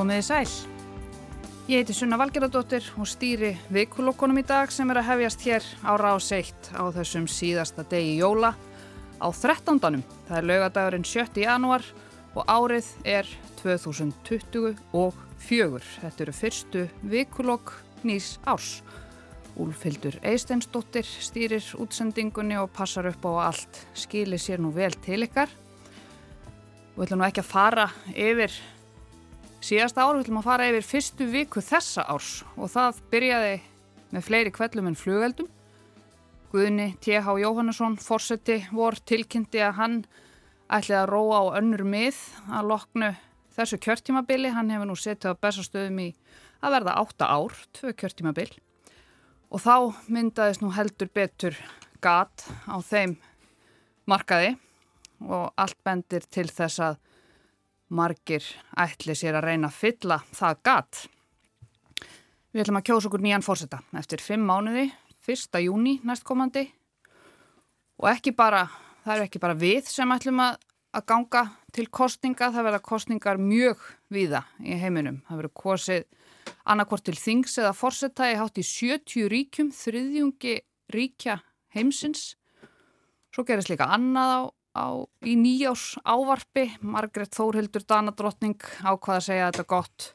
Komið í sæl. Ég heiti Sunna Valgeradóttir og stýri vikulokkonum í dag sem er að hefjast hér á rás 1 á þessum síðasta degi jóla á 13. Það er laugadagurinn 7. janúar og árið er 2024. Þetta eru fyrstu vikulokk nýs árs. Úlfildur Eisteinsdóttir stýrir útsendingunni og passar upp á allt. Skilir sér nú vel til ykkar. Við ætlum nú ekki að fara yfir síðasta ár, við ætlum að fara yfir fyrstu viku þessa árs og það byrjaði með fleiri kvellum en flugeldum. Guðni T.H. Jóhannesson, fórseti, vor tilkynnti að hann ætliði að róa á önnur mið að loknu þessu kjörtímabili. Hann hefur nú setið á bestastöðum í að verða átta ár, tvö kjörtímabil og þá myndaðist nú heldur betur gat á þeim markaði og allt bendir til þess að margir ætli sér að reyna að fylla það gat. Við ætlum að kjósa okkur nýjan fórseta eftir fimm mánuði, fyrsta júni næstkomandi og ekki bara, það eru ekki bara við sem ætlum að, að ganga til kostninga, það verða kostningar mjög viða í heiminum. Það verður kosið annarkort til þings eða fórseta í hátt í 70 ríkjum, þriðjungi ríkja heimsins. Svo gerist líka annað á, á í nýjás ávarpi. Margret Þórhildur Danadrottning ákvaða að segja þetta gott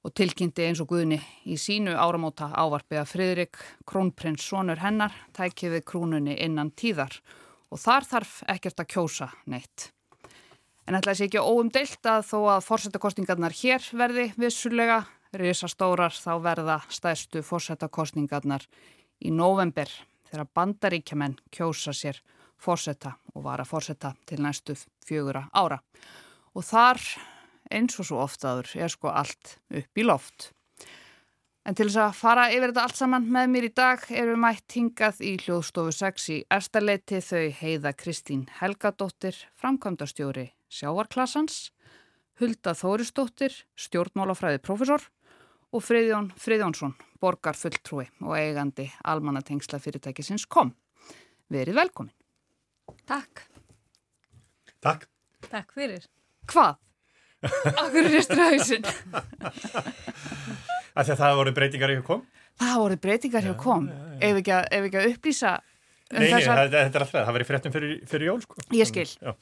og tilkynnti eins og Guðni í sínu áramóta ávarpi að Fridrik Krónprins sonur hennar tækið við krúnunni innan tíðar og þar þarf ekkert að kjósa neitt. En ætla að sé ekki óumdeilt að þó að fórsetakostingarnar hér verði vissulega risastórar þá verða stæðstu fórsetakostningarnar í november þegar bandaríkjaman kjósa sér fórseta og var að fórseta til næstu fjögura ára. Og þar, eins og svo oftaður, er sko allt upp í loft. En til þess að fara yfir þetta allt saman með mér í dag eru mætt hingað í hljóðstofu 6 í erstaleiti þau heiða Kristín Helgadóttir, framkvæmdastjóri sjávarklassans, Hulda Þóristóttir, stjórnmálafræði profesor og Friðjón Friðjónsson, borgar fulltrúi og eigandi almannatengsla fyrirtækisins kom. Verið velkomin. Takk. Takk. Takk fyrir. Hvað? Akkur er restur af hausinn? Þegar það voru breytingar í kom? Það voru breytingar hjá kom. Ef ekki að, ef ekki að upplýsa um Nei, nei, þessar... það, þetta er alltaf, það var í fréttum fyrir, fyrir jól, sko. Ég skil. Já.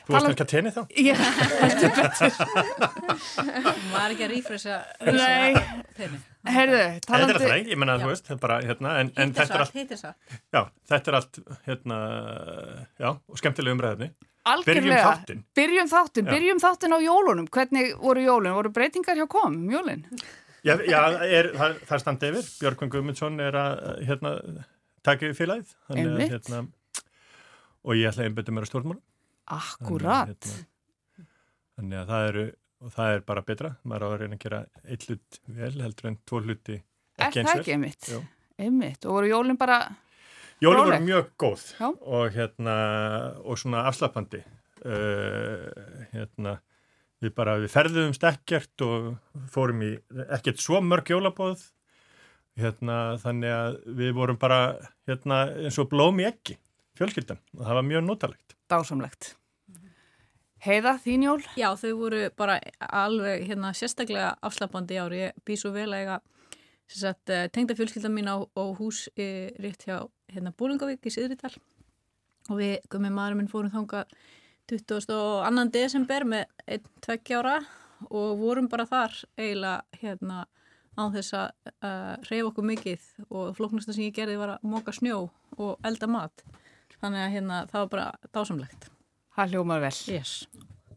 Þú varst Tala- ekki að tenni þá? Já, heldur betur. Hún var ekki að rífresa Nei. Tenni. Herðu, Þetta er talandi... alltaf, ég menna, þú veist, þetta er bara, hérna, en, en þetta er allt, satt. já, þetta er allt, hérna, já, og skemmtileg umræðinni. Algjörlega. Byrjum þáttinn. Byrjum þáttin, Já. byrjum þáttin á jólunum. Hvernig voru jólun? Voru breytingar hjá kom, um jólun? Já, já er, það, það er standið yfir, Björgvin Guðmundsson er að, hérna, taka við félagið. Að, Einmitt. Hérna, og ég ætla að einbyrja mér að stjórnmála. Akkurat. Þannig, hérna, þannig að það eru, og það er bara betra, maður á að reyna að gera eitt hlut vel heldur en tvo hluti Er ekki það eins vel. ekki einmitt? Einmitt. Og voru jólun bara... Jólum voru mjög góð Já. og hérna og svona afslappandi uh, hérna við bara við ferðumst ekkert og fórum í ekkert svo mörg jólabóð hérna þannig að við vorum bara hérna eins og blóm í ekki fjölskyldan og það var mjög notalegt Dásamlegt. Heiða, þín jól? Já, þau voru bara alveg hérna sérstaklega afslapandi ári. Ég bý svo vel að sem sagt, eh, tengda fjölskylda mín á, á hús e, rétt hjá hérna Búlingavík í Siðrital og við, með maður minn fórum þanga 22. desember með einn tveggjára og vorum bara þar eiginlega hérna á þess að uh, reyfa okkur mikið og flóknasta sem ég gerði var að móka snjó og elda mat. Þannig að hérna það var bara dásamlegt. Það hljómar vel. Yes.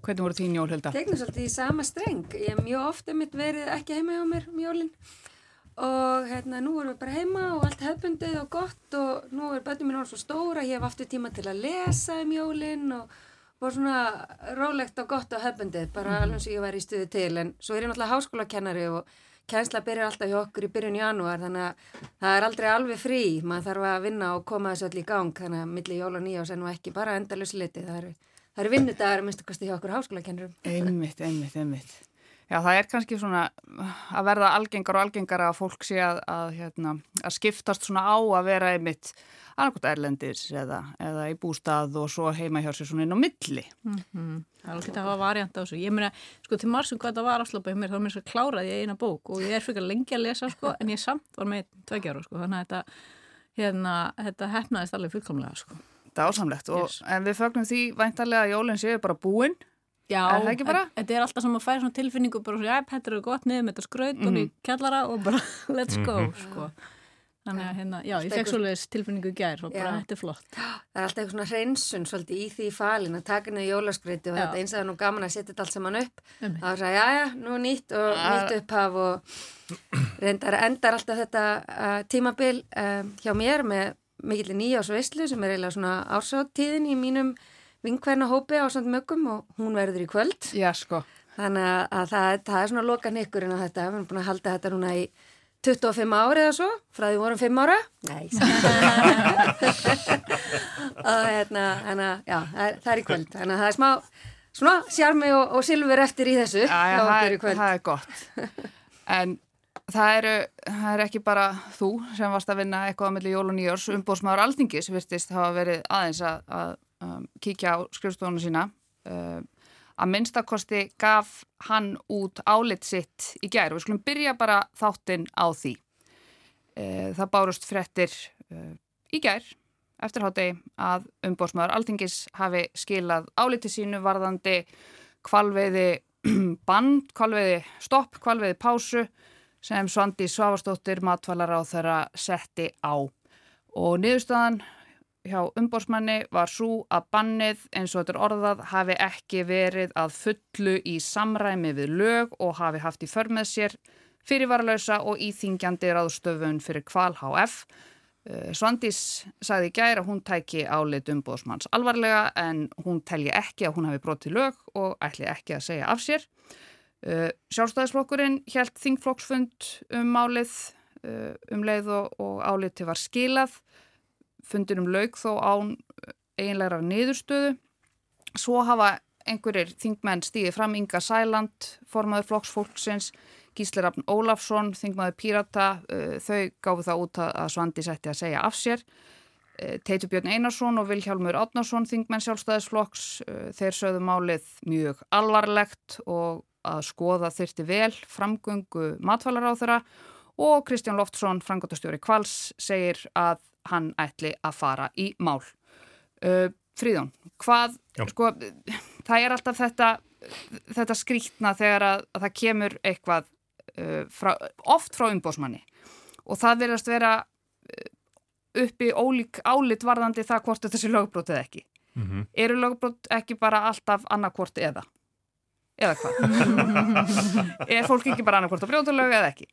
Hvernig voru þín jól, Hulda? tegnum svolítið í sama streng. Ég hef mjög ofta mitt verið ekki heima hjá mér um jólinn og hérna nú erum við bara heima og allt hefbundið og gott og nú er bönnum mín orðið svo stóra, ég hef aftur tíma til að lesa um jólinn og bara svona rólegt og gott og hefbundið, bara alveg eins og ég var í stuði til en svo er ég náttúrulega háskólakennari og kænsla byrjar alltaf hjá okkur í byrjun janúar þannig að það er aldrei alveg frí. Maður þarf að vinna og koma þessu öll í gang þannig að milli jól og nýjás er nú ekki bara endalus liti það eru, eru vinnudagar minnstu kosti hjá okkur háskólakennurum. Einmitt, einmitt, einmitt. Já, það er kannski svona að verða algengar og algengar að fólk sé að, að, hérna, að skiptast svona á að vera einmitt annarkot erlendis eða, eða í bústað og svo heima hjá sér svona inn á milli. Mm -hmm. Það er alveg að hafa variant á þessu. Ég meina, sko, til marsum hvað það var afslöpað í mér, þá er mér svo klárað í eina bók og ég er fyrir lengi að lesa, sko, en ég samt var með tveikjára, sko, þannig að þetta, hérna, þetta hefnaðist alveg fullkomlega, sko. Það er ásamlegt, yes. en við fögnum því væntalega að jólinn séu bara búinn Já, þetta er alltaf sem að færa svona tilfinningu bara svona, já, þetta er gott niður með þetta skraut mm. og í kjallara og bara let's go, mm -hmm. sko. Þannig að hérna, já, ég fekk svolítið tilfinningu í gær og bara þetta er flott. Það er alltaf eitthvað svona hreinsun svolítið í því falin að taka niður jólaskreiti og já. þetta eins að það er nú gaman að setja þetta allt saman upp. Um. Það er svona, já, já, nú nýtt og uh. nýtt upphaf og reyndar endar alltaf þetta uh, tímabil uh, hjá mér með mikill nýjásveislu sem er eiginlega svona ársáttíðin í mínum vinkverna hópi á samt mögum og hún verður í kvöld. Já, sko. Þannig að það, það er svona loka nikkurinn á þetta. Við erum búin að halda þetta núna í 25 ári eða svo, frá því vorum 5 ára. Nei og hérna, hérna já, það er, það er í kvöld. Þannig að það er smá, svona, sjarmi og, og silfur eftir í þessu. Já, já, það er, það er gott. En það eru, það er ekki bara þú sem varst að vinna eitthvað á milli jól og nýjórs, umbóðsmaður Aldingis virtist hafa verið aðeins að, að, að kíkja á skrifstofunum sína. Uh, að minnstakosti gaf hann út álit sitt í gær. Og við skulum byrja bara þáttinn á því. E, það bárust frettir e, í gær eftir hátegi að umbórsmaður Altingis hafi skilað áliti sínu varðandi kvalveiði band, kvalveiði stopp, kvalveiði pásu sem Svandi Svavastóttir matvalar á þeirra setti á. Og niðurstaðan hjá umbórsmanni var svo að bannið eins og þetta er orðað hafi ekki verið að fullu í samræmi við lög og hafi haft í förmið sér fyrirvaralösa og íþingjandi ráðstöfun fyrir kval HF. Eh, Svandís sagði gæri að hún tæki álit umbóðsmanns alvarlega en hún telji ekki að hún hafi brotið lög og ætli ekki að segja af sér. Eh, Sjálfstæðisflokkurinn held þingflokksfund um málið eh, um leið og áliti var skilað fundinum laug þó án eiginlegra niðurstöðu. Svo hafa einhverjir þingmenn stíðið fram Inga Sæland, formaður flokksfólksins, Gísli Rafn Ólafsson, þingmaður Pírata, uh, þau gáfu það út að Svandi setti að segja af sér. Uh, Teitur Björn Einarsson og Vilhjálmur Átnarsson, þingmenn sjálfstæðisflokks, þeir sögðu málið mjög alvarlegt og að skoða þyrti vel framgöngu þeirra og Kristján Loftsson, frangotastjóri Kvals, segir að hann ætli að fara í mál. Uh, Fríðón, hvað, Já. sko, það er alltaf þetta, þetta skrítna þegar að, að það kemur eitthvað uh, frá, oft frá umbósmanni og það verðast vera uh, uppi ólík álit varðandi það hvort þetta sé lögbrótið ekki. Mm -hmm. Eru lögbrót ekki bara alltaf annarkvort eða? Eða hvað? er fólk ekki bara annarkvort að brjóta lög eða ekki?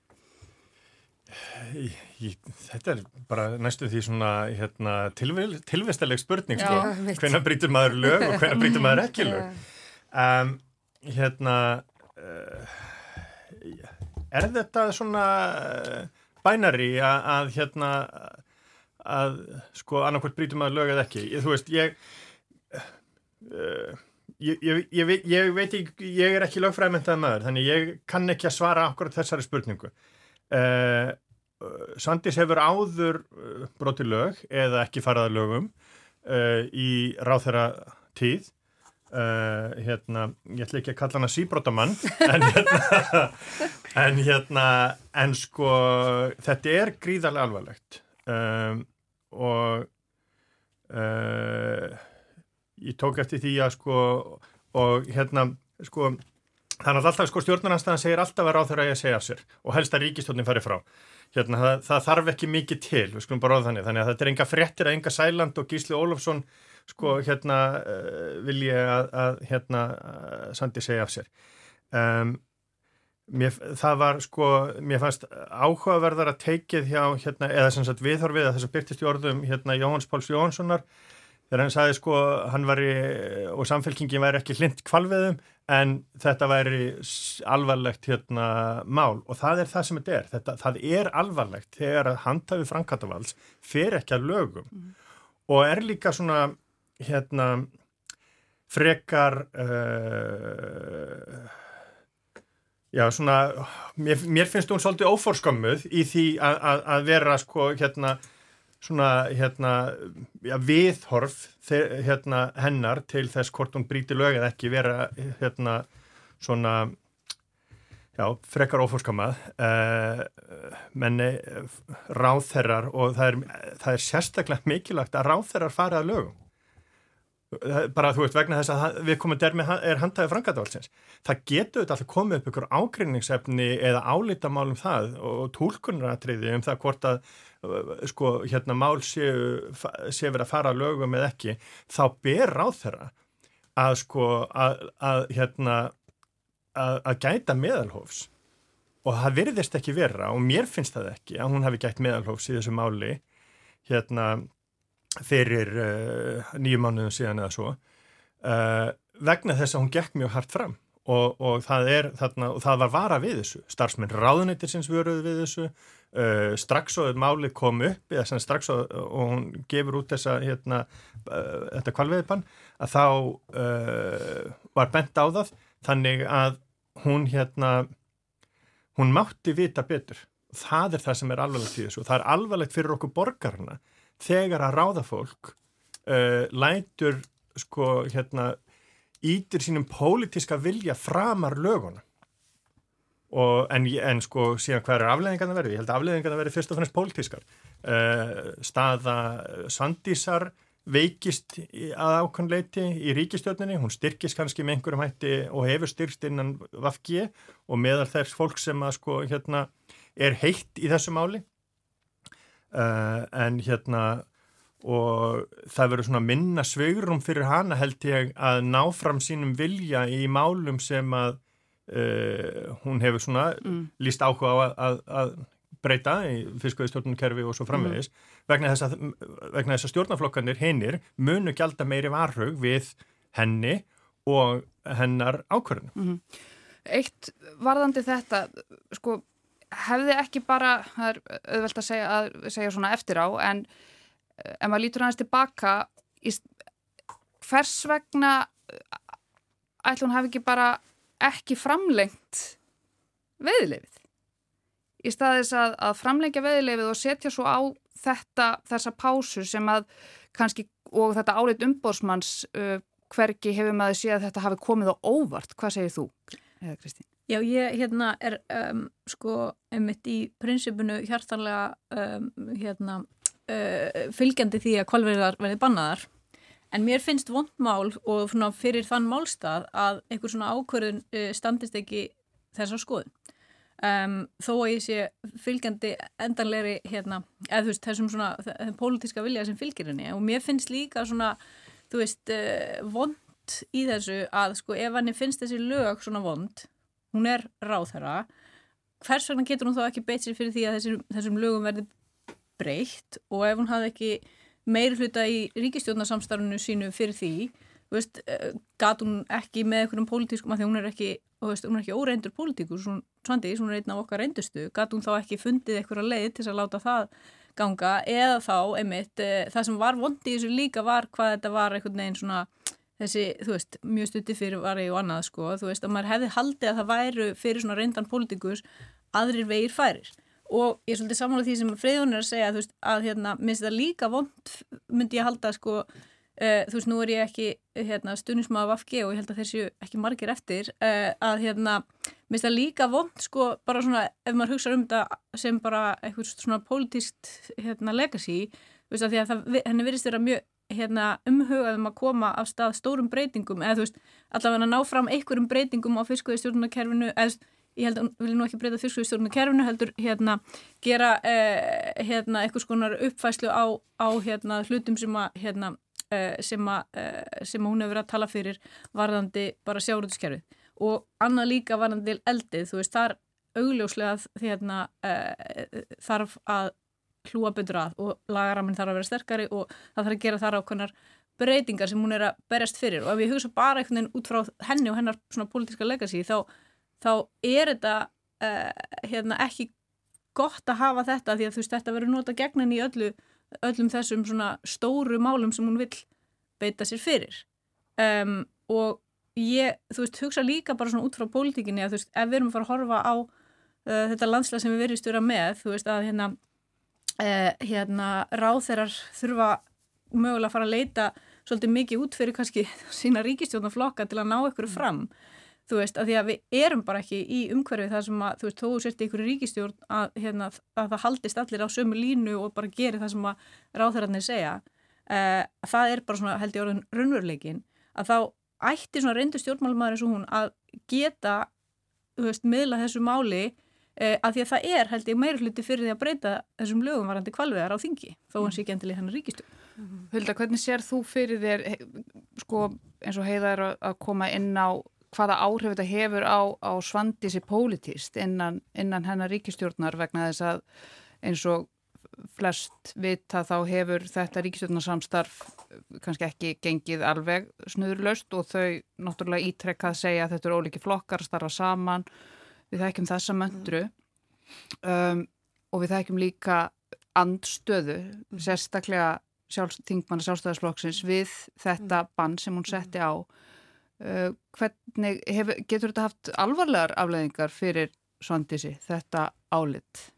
Ég, þetta er bara næstu því svona hérna, tilvistaleg spurning sko. hvernig brítur maður lög og hvernig brítur maður ekki lög um, hérna uh, er þetta svona uh, bænari að, að hérna að sko annarkvæmt brítur maður lög eða ekki ég, þú veist ég uh, Ég, ég, ég veit ekki, ég er ekki lögfræðmyndað maður, þannig ég kann ekki að svara akkurat þessari spurningu. Uh, Sandis hefur áður uh, broti lög eða ekki faraða lögum uh, í ráþæra tíð uh, hérna, ég ætla ekki að kalla hana síbrótamann en hérna en hérna, en sko þetta er gríðarlega alvarlegt. Um, og ég tók eftir því að sko og hérna sko Þannig að alltaf sko stjórnarnanstæðan segir alltaf að þeirra að segja af sér og helst að ríkistjórnin fari frá. Hérna það, það þarf ekki mikið til, við skulum bara ráða þannig. Þannig að þetta er enga frettir að enga Sæland og Gísli Ólafsson sko hérna uh, vil ég að, að hérna uh, Sandi segja af sér. Um, mér, það var sko, mér fannst áhugaverðar að teikið hjá hérna, eða sem sagt viðhorfið að þess að byrtist í orðum hérna Jóhans Páls Jóhanssonar þegar hann sagði sko hann var í, og samfélkingin væri ekki hlind kvalviðum en þetta væri alvarlegt hérna mál. Og það er það sem þetta er. Þetta, það er alvarlegt þegar að handhafi Frankatavals fer ekki að lögum. Mm. og er líka svona hérna frekar uh, Já, svona, mér, mér finnst hún svolítið óforskömmuð í því að vera sko hérna svona hérna já, viðhorf þeir, hérna hennar til þess hvort hún bríti lög eða ekki vera hérna svona já, frekar óforskömmað uh, menni ráðherrar og það er, það er sérstaklega mikilvægt að ráðherrar fara að lögum. Bara þú veist vegna þess að við komum der með er handhæði frangataválsins það getur þetta alltaf komið upp ykkur ágrinningsefni eða álítamál um það og tólkunaratriði um það hvort að sko hérna mál séu sé verið að fara að lögum eða ekki þá ber ráð þeirra að sko að, að hérna að, að gæta meðalhófs. Og það virðist ekki vera og mér finnst það ekki að hún hafi gætt meðalhófs í þessu máli hérna fyrir uh, nýju mánuðum síðan eða svo uh, vegna þess að hún gekk mjög hart fram. Og, og, það, er, þarna, og það var vara við þessu. Starfsmenn ráðuneytir sem svöruðu við þessu uh, strax og málið kom upp eða strax og, og hún gefur út þessa hérna, þetta kvalveðipann að þá var bent á það þannig að hún hérna hún mátti vita betur. Það er það sem er alvarlegt í þessu og það er alvarlegt fyrir okkur borgarna þegar að ráða fólk uh, lætur sko hérna ítir sínum pólitiska vilja framar löguna og en, en sko síðan hvað er afleðingarna verið? Ég held að afleðingarna verið fyrst og fannst pólitískar. Uh, staða Sandísar veikist að ákvæmleiti í ríkistjórninni, hún styrkist kannski með einhverjum hætti og hefur styrkst innan Vafgi og meðal þess fólk sem að sko hérna er heitt í þessu máli. Uh, en hérna og það verður svona minna sveigurum fyrir hana held ég að ná fram sínum vilja í málum sem að uh, hún hefur svona mm. líst áhuga á að, að, að breyta í fiskauðistjórnumkerfi og svo framvegis mm. vegna þess að, að stjórnaflokkanir hinnir munu gælda meiri varhug við henni og hennar ákvörðinu. Mm -hmm. Eitt varðandi þetta, sko hefði ekki bara, það er auðvelt að segja, að segja svona eftir á, en eh, ef maður lítur aðeins tilbaka, í, hvers vegna ætlum hún hafi ekki bara ekki framlengt veðilegið? Í staðis að, að framlengja veðilegið og setja svo á þetta, þessa pásu sem að kannski, og þetta áleitt umbóðsmanns uh, hverki hefur maður séð að þetta hafi komið á óvart. Hvað segir þú, eða Kristín? Já, ég hérna er um, sko einmitt í prinsipinu hjartanlega um, hérna uh, fylgjandi því að kvalverðar verði bannaðar en mér finnst vondmál og fyrir þann málstað að einhver svona ákvörðun uh, standist ekki þessar skoðun. Um, þó að ég sé fylgjandi endanleiri hérna, eða þú veist þessum svona þessum pólitíska vilja sem fylgir henni. Og mér finnst líka svona þú veist uh, vond í þessu að sko ef henni finnst þessi lög svona vond hún er ráðherra hvers vegna getur hún þá ekki beitt sér fyrir því að þessum, þessum lögum verði breytt? Og ef hún hafði ekki meir hluta í ríkistjórnarsamstarfunu sínu fyrir því veist, eh, gat hún ekki með einhverjum pólitískum að því hún er ekki, veist, hún er ekki óreindur pólitíkus, svandi, hún er einn af okkar reyndustu, gat hún þá ekki fundið einhverja leið til að láta það ganga? Eða þá, einmitt, eh, það sem var vondi í þessu líka var hvað þetta var einhvern veginn svona þessi, þú veist, mjög stutti fyrir var ég og annað, sko, þú veist, að maður hefði haldið að það væru fyrir svona reyndan pólitíkus aðrir vegir færir og ég er svolítið samála því sem Freyðun er að segja, veist, að hérna, minnst það líka vond, myndi ég halda, sko, uh, þú veist, nú er ég ekki, hérna, stunismað af AFG og ég held að þessu ekki margir eftir, uh, að, hérna, minnst það líka vond, sko, bara svona, ef maður hugsa um þetta sem bara eitthvað svona pólitíst, hérna, legacy, þú veist, að því að það, henni virðist vera mjög hérna, umhugaðum að koma af stað stórum breytingum eða þú veist, allavega að ná fram einhverjum breytingum á fiskveðistjórnarkerfinu eða ég held að hún vil nú ekki breyta fiskveðistjórnarkerfinu heldur hérna gera eh, hérna eitthvað skonar uppfæslu á, á hérna hlutum sem að hérna eh, sem að, eh, sem að hún hefur verið að tala fyrir varðandi bara sjáruðskerfið og annað líka varðandi eldið, þú veist, þar augljóslega hérna eh, þarf að hlúa betur að og lagaraminn þarf að vera sterkari og það þarf að gera þar ákveðnar breytingar sem hún er að berjast fyrir. Og ef ég hugsa bara veginn út frá henni og hennar svona pólitíska legacy þá, þá er þetta uh, hérna, ekki gott að hafa þetta því að þú veist þetta verður nota gegn henni í öllu, öllum þessum svona stóru málum sem hún vil beita sér fyrir. Um, og ég, þú veist, hugsa líka bara svona út frá pólitíkinni að þú veist, ef við erum að fara að horfa á uh, þetta landslega sem við verðist vera með, þú veist, að hérna, uh, hérna ráþeirar þurfa mögulega að fara að leita svolítið mikið út fyrir kannski sína ríkistjónaflokka til að ná ykkur fram þú veist, að því að við erum bara ekki í umhverfið þar sem að, þú veist, þó sérst ykkur ríkistjórn að, hérna, að það haldist allir á sömu línu og bara gerir það sem að ráþærarnir segja uh, það er bara svona, held ég orðin raunveruleikin, að þá ætti svona reyndu stjórnmálumæður eins og hún að geta, þú veist, miðla þessu máli uh, að því að það er, held ég, meira hluti fyrir því að breyta þessum lögum varandi kvalveðar á þingi, þó hans ekki endilega hennar ríkistjórn. Hulda, hvernig sér þú fyrir þér, sko, eins og heiða er að koma inn á hvaða áhrif þetta hefur á, á svandísi pólitist innan, innan hennar ríkistjórnar vegna þess að eins og flest vita þá hefur þetta ríkistjórnarsamstarf kannski ekki gengið alveg snuðurlaust og þau náttúrulega ítrekkað segja að þetta eru óliki flokkar, starfa saman, við þekkjum þessa möndru. Um, og við þekkjum líka andstöðu, sérstaklega sjálf, þingmanna sjálfstæðisflokksins við þetta bann sem hún setti á hvernig hef, getur þetta haft alvarlegar afleðingar fyrir Svandísi, þetta álit?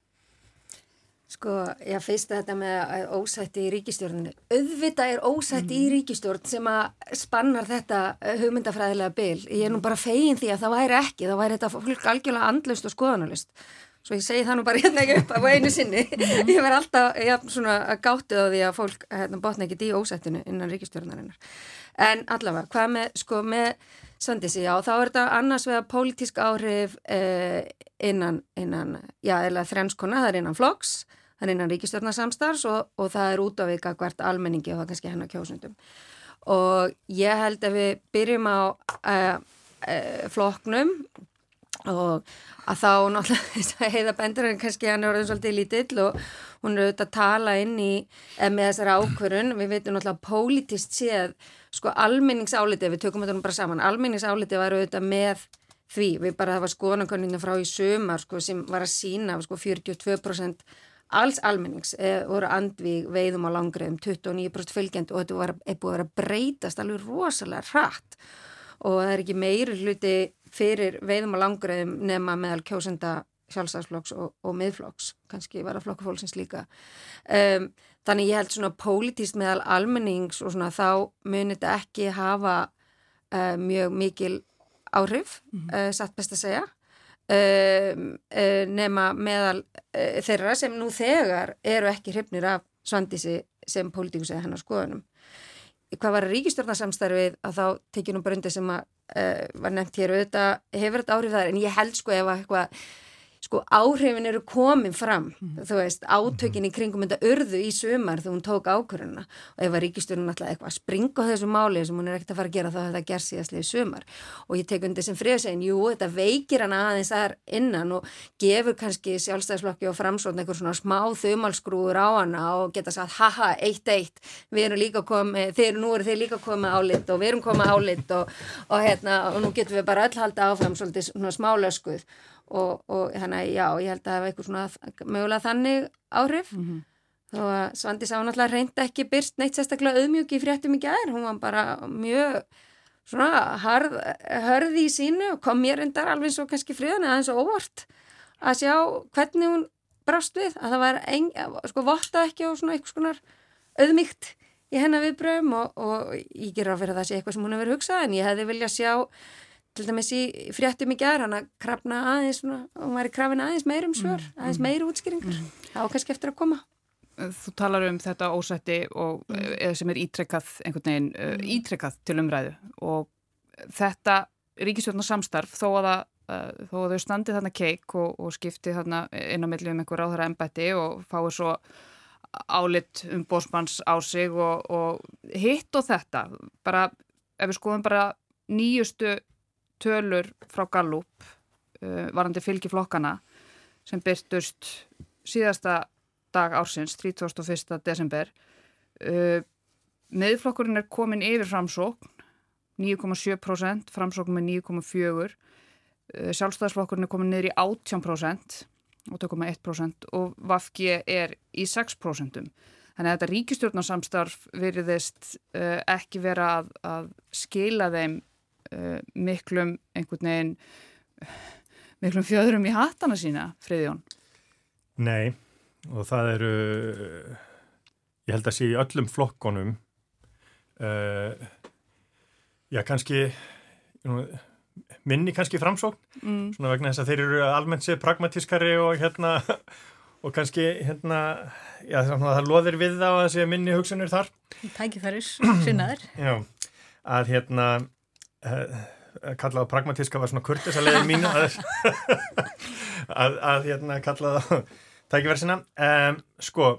Sko, ég fyrst þetta með ósætti í ríkistjórninu. Öðvita er ósætti mm. í ríkistjórn sem að spannar þetta hugmyndafræðilega byl. Ég er nú bara fegin því að það væri ekki, það væri þetta fólk algjörlega andlust og skoðanalust. Svo ég segi það nú bara hérna ekki upp á einu sinni. Mm. Ég verð alltaf ja, svona gáttið á því að fólk hérna, botna ekkit í ósættinu innan ríkistjórnarinnar. En allavega, hvað með, sko, með Sandísi, já, þá er þetta annars vegar pólitísk áhrif eh, innan, innan, já, eða þrenskona, það er innan flokks, það er innan ríkistjórnarsamstars og, og það er út á vika hvert almenningi og það kannski hennar kjósundum. Og ég held að við byrjum á eh, eh, flokknum og að þá náttúrulega heiða bendur en kannski hann er orðin svolítið lítill og hún er auðvitað að tala inn í með þessari ákvörun, við veitum náttúrulega pólitist séð, sko almenningsálitið, við tökum þetta nú bara saman, almenningsálitið var auðvitað með því, við bara það var skoðanakoninu frá í sömar sko, sem var að sína sko, 42% alls almennings e, voru andvíg veiðum á langriðum, 29% fylgjend og þetta var, er búið að að breytast alveg rosalega hratt. Og það er ekki meiri hluti fyrir veiðum og langriðum nema meðal kjósenda sjálfstæðsflokks og, og miðflokks, kannski var að flokkufólksins líka. Um, þannig ég held svona pólitíst meðal almennings og svona þá munir þetta ekki hafa uh, mjög mikil áhrif, mm -hmm. uh, satt best að segja, uh, nema meðal þeirra sem nú þegar eru ekki hrifnir af svandísi sem pólitíkus eða hennar skoðunum hvað var ríkistjórnarsamstarfið að þá nú bara undir sem að uh, var nefnt hér auðvitað hefur þetta áhrif þar en ég held sko ef að eitthvað sko áhrifin eru komin fram. Mm. þú veist, átökin í kringum þetta urðu í sumar þegar hún tók ákvörðuna og ef að ríkistjórnum alltaf eitthvað springa þessu máli sem hún er ekkert að fara að gera þá þetta gerð síðastlega í sumar. Og ég tek undir sem friðsegin, jú, þetta veikir hann aðeins þar innan og gefur kannski sjálfstæðisflokki og framsókn einhver svona smá þumalskrúur á hana og geta sagt, haha, eitt, eitt við erum líka komið, þeir, nú eru þeir líka komið álit og við erum komið álit og, og, hérna, og og, og hérna já, ég held að það hefði eitthvað svona mögulega þannig áhrif mm -hmm. þó að Svandi sá náttúrulega reynda ekki byrst neitt sérstaklega auðmjög í fréttum í gæðir, hún var bara mjög svona harð, hörði í sínu og kom mér endar alveg svo kannski fríðan eða eins og óvart að sjá hvernig hún brást við að það var ein, sko votta ekki og svona eitthvað svona auðmygt í hennar viðbröðum og, og ég ger á fyrir það að sé eitthvað sem hún hefur hugsað en ég hefði viljað sjá til dæmis í fréttum í gerð hann að krafna aðeins og hann væri krafin aðeins meirum svör, mm, aðeins mm. meiri útskýringar mm. þá kannski eftir að koma Þú talar um þetta ósætti og, mm. sem er ítrekkað einhvern veginn mm. ítrekkað til umræðu og þetta ríkisvöldna samstarf þó að, að, þó að þau standi þarna keik og, og skipti þarna inn á milli um einhver áþara embætti og fái svo álitt um bósmanns á sig og, og hitt og þetta bara ef við skoðum bara nýjustu tölur frá Gallup uh, varandi fylgiflokkana sem byrtust síðasta dag ársins, 31. desember. Uh, Meðflokkurinn er komin yfir framsókn, 9,7%, framsókn með 9,4%, uh, sjálfstæðisflokkurinn er komin niður í 18%, 8,1% og Vafki er í 6%. Þannig að þetta ríkistjórnarsamstarf veriðist uh, ekki vera að, að skila þeim uh, miklum einhvern veginn miklum fjöðrum í hattana sína, Friðjón? Nei, og það eru, ég held að sé í öllum flokkonum, uh, já kannski, minni kannski framsókn, mm. svona vegna þess að þeir eru almennt sér pragmatískari og hérna, og kannski hérna, já það loðir við þá að sé minni hugsunir þar. Tækifæris, sinnaður. Já, að hérna, uh, kallað pragmatíska var svona kurtis að leiði mín að, að, að hérna kallað tækifærsina um, sko,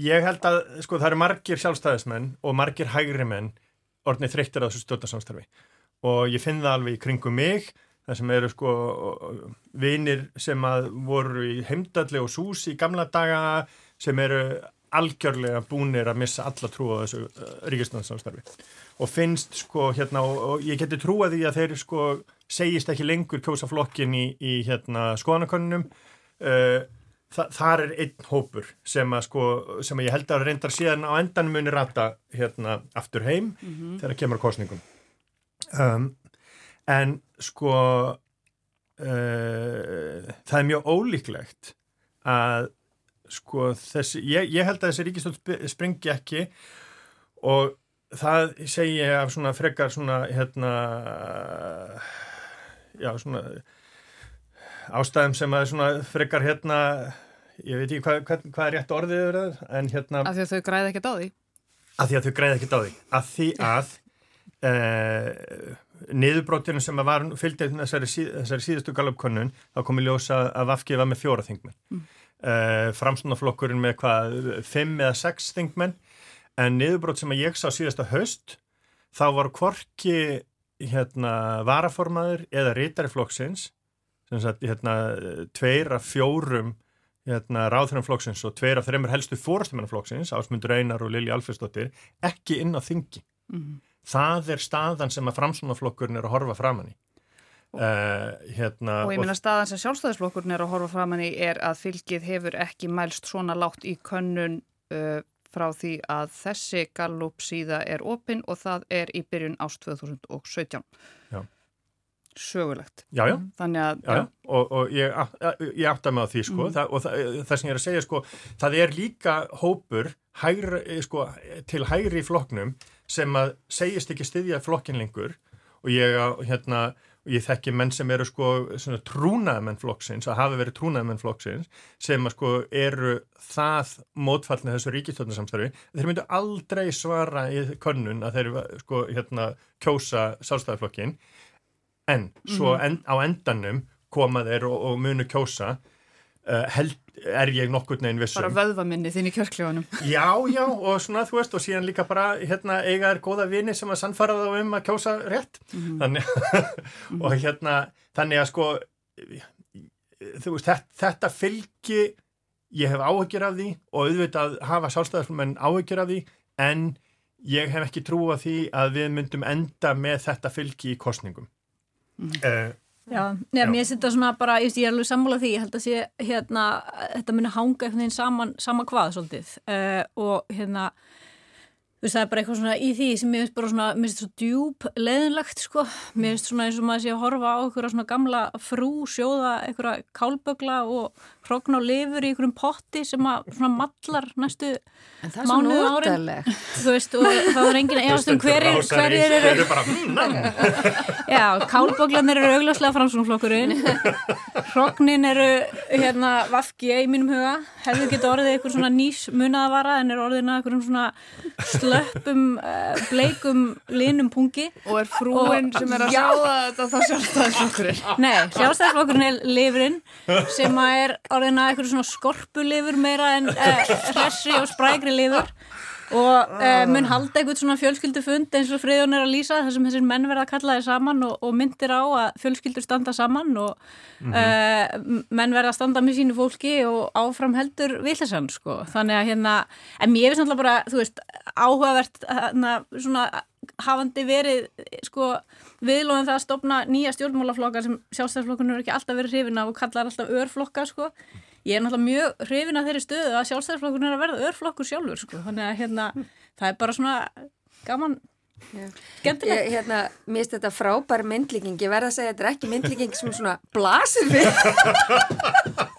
ég held að sko það eru margir sjálfstæðismenn og margir hægri menn orðnið þreyttir á þessu stjórnarsamstarfi. Og ég finn það alveg í kringum mig það sem eru sko vinir sem að voru í heimdalli og sús í gamla daga sem eru algjörlega búnir að missa alla trú á þessu uh, ríkistöndsamstarfi og finnst sko hérna og, og ég geti trúa því að þeir sko segist ekki lengur kjósa flokkin í, í hérna skoðanakonunum uh, þa þar er einn hópur sem að sko sem að ég held að reyndar síðan á endan muni rata hérna aftur heim mm -hmm. þegar kemur kostningum um, en sko uh, það er mjög ólíklegt að sko þessi, ég, ég held að þessi ríkistöld springi ekki og það segi ég af svona frekar svona hérna já svona ástæðum sem að svona frekar hérna ég veit ekki hvað, hvað, hvað er rétt orðið verið en hérna að því að þau græði ekkert á því. Að því að þau græði ekkert á því. Að því að eh, niðurbrótinu sem var fylgdið þessari, síð, þessari síðustu galupkonnun þá komi ljósa að Vafki var með fjóra þingmenn. Mm. eh, framstunaflokkurinn með hvað fimm eða sex þingmenn en niðurbrót sem að ég sá síðasta höst þá var kvorki hérna varaformaður eða reytariflokksins sem sagt hérna tveir af fjórum hérna ráðhverjumflokksins og tveir af þeirra helstu fórastumennaflokksins Ásmundur Einar og Lili Alfersdóttir ekki inn á þingi mm -hmm. það er staðan sem að framsunaflokkurinn er að horfa framann í Uh, hérna, og ég minna staðan sem sjálfstæðisflokkurinn er að horfa framann í er að fylgið hefur ekki mælst svona látt í könnun uh, frá því að þessi gallup síða er opinn og það er í byrjun ást 2017. Já. Sögulegt. Já, já. Þannig að... Já, já. Og, og ég, ég átta mig á því, sko, mm. það, og það, það sem ég er að segja, sko, það er líka hópur hægri, sko, til hægri floknum sem að segjast ekki styðja flokkinlingur og ég, hérna, ég þekki menn sem eru sko trúnaðmenn flokksins, að hafa verið trúnaðmenn flokksins sem sko eru það mótfallin þessu ríkistöldinsamstarfi þeir myndu aldrei svara í könnun að þeir sko hérna kjósa sálstæðarflokkin en svo mm. en, á endanum koma þeir og, og munu kjósa held er ég nokkur neginn vissum. Bara vöðvaminni þín í kjörkljónum. Já, já, og svona þú veist og síðan líka bara, hérna, eiga er góða vini sem að sannfara þá um að kjósa rétt mm -hmm. þannig og hérna, þannig að sko þú veist, þetta, þetta fylgi ég hef áhyggjur af því og auðvitað hafa sálstæðarslumenn áhyggjur af því en ég hef ekki trú að því að við myndum enda með þetta fylgi í kostningum mm -hmm. uh, Já, nefnum ég setja svona bara, ég er alveg sammálað því, ég held að sé hérna, þetta muni hanga einhvern veginn saman, sama hvað svolítið. Uh, og hérna þú veist það er bara eitthvað svona í því sem mér finnst bara svona, mér finnst svo djúb leðinlegt sko, mér finnst svona eins og maður sé að horfa á einhverja svona gamla frú sjóða einhverja kálbögla og hrogna og lifur í einhverjum potti sem að svona mallar næstu mánuðu árin. þú veist og það er enginn eðast um hverjir hverjir eru hmm, já, kálböglanir eru augljóslega framsvonflokkurinn hrognin eru hérna vafki í mínum huga. Hefðu geta orðið einhver svona nýs munaðavara slöppum uh, bleikum linum pungi og er frúin og, sem er að já, sjáða þetta þá sjálfstæðisflokkurinn. Nei, sjálfstæðisflokkurinn er lifurinn sem er orðina eitthvað svona skorpulifur meira en uh, hressi og sprækri lifur og uh, mun halda eitthvað svona fjölskyldufund eins og friðun er að lýsa þar sem þessir menn verða að kalla þið saman og, og myndir á að fjölskyldur standa saman og mm -hmm. uh, menn verða að standa með sínu fólki og áfram heldur villisann sko. Þannig að hérna, en mér finnst náttúrulega bara þú veist, áhugavert hérna, svona hafandi verið sko viðlóðin það að stopna nýja stjórnmálaflokkar sem sjálfstæðarflokkurinn eru ekki alltaf verið hrifin af og kallar alltaf örflokka sko ég er náttúrulega mjög hrifin að þeirri stöðu að sjálfstæðarflokkurinn er að verða örflokkur sjálfur sko. þannig að hérna, það er bara svona gaman. Ég, hérna, mér finnst þetta frábær myndlíking, ég verð að segja að þetta er ekki myndlíking sem svona blasir við.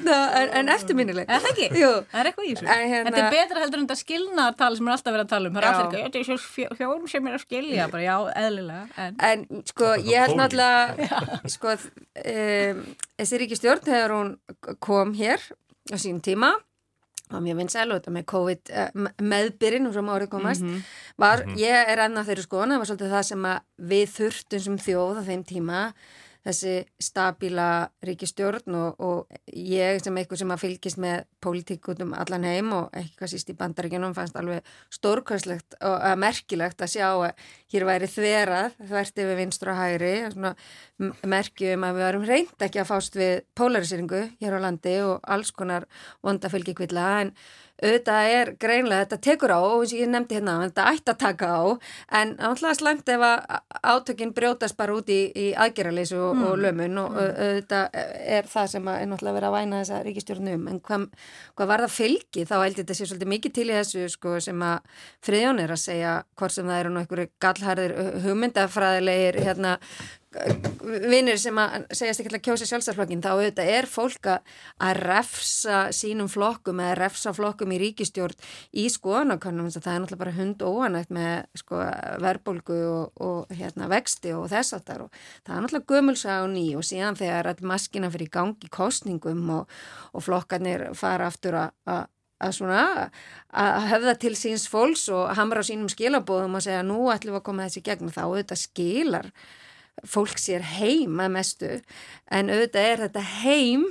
hérna, en, en eftirminnileg. Er það ekki? Jú. Það er eitthvað í þessu. En hérna- Þetta er betra heldur en þetta skilnaðartal sem er alltaf verið að tala um. Það er allir ekki, þetta er svo fjórum sem er að skilja, bara já, eðlilega. En, En sko, ég held náttúrulega, sko, um, þessi ríkistjórn þegar hún kom hér á sínum tíma, var mjög vinsæl og þetta með COVID uh, meðbyrinn og svo má árið komast, var, ég er enn á þeirri skoðan, það var svolítið það sem að við þurftum sem þjóð á þeim tíma, þessi stabíla ríkistjórn og, og ég sem eitthvað sem að fylgist með pólitík út um allan heim og eitthvað síst í bandaríkjunum fannst alveg stórkvæslegt og að merkilegt að sjá að hér væri þverað, þvert yfir vinstur og hægri, svona merkjum að við varum reynd ekki að fást við polariseringu hér á landi og alls konar vonda fylgjikvilla en auðvitað er greinlega, þetta tekur á og eins og ég nefndi hérna, þetta ætti að taka á en náttúrulega slæmt ef að átökinn brjótast bara út í, í aðgerraleysu og, og lömun og au- auðvitað er það sem er náttúrulega verið að væna þessa ríkistjórnum en hvað, hvað var það fylgi? Þá held ég þetta sé svolítið mikið til í þessu sko, sem að friðjón er að segja hvort sem það eru nú einhverju gallharðir hugmyndafræðilegir hérna vinnir sem að segjast ekki að kjósa sjálfstæðarflokkin þá auðvitað er fólk að refsa sínum flokkum eða refsa flokkum í ríkistjórn í skoðanakönnum það er náttúrulega bara hund óanægt með sko, verbulgu og, og hérna, vexti og þess að það það er náttúrulega gömulsa á ný og síðan þegar all maskina fyrir gangi kostningum og, og flokkarnir fara aftur að að svona að höfða til síns fólks og hamra á sínum skilabóðum og segja nú ætlum við að koma þessi gegn. Og þá auðvitað skilar fólk sér heim að mestu en auðvitað er þetta heim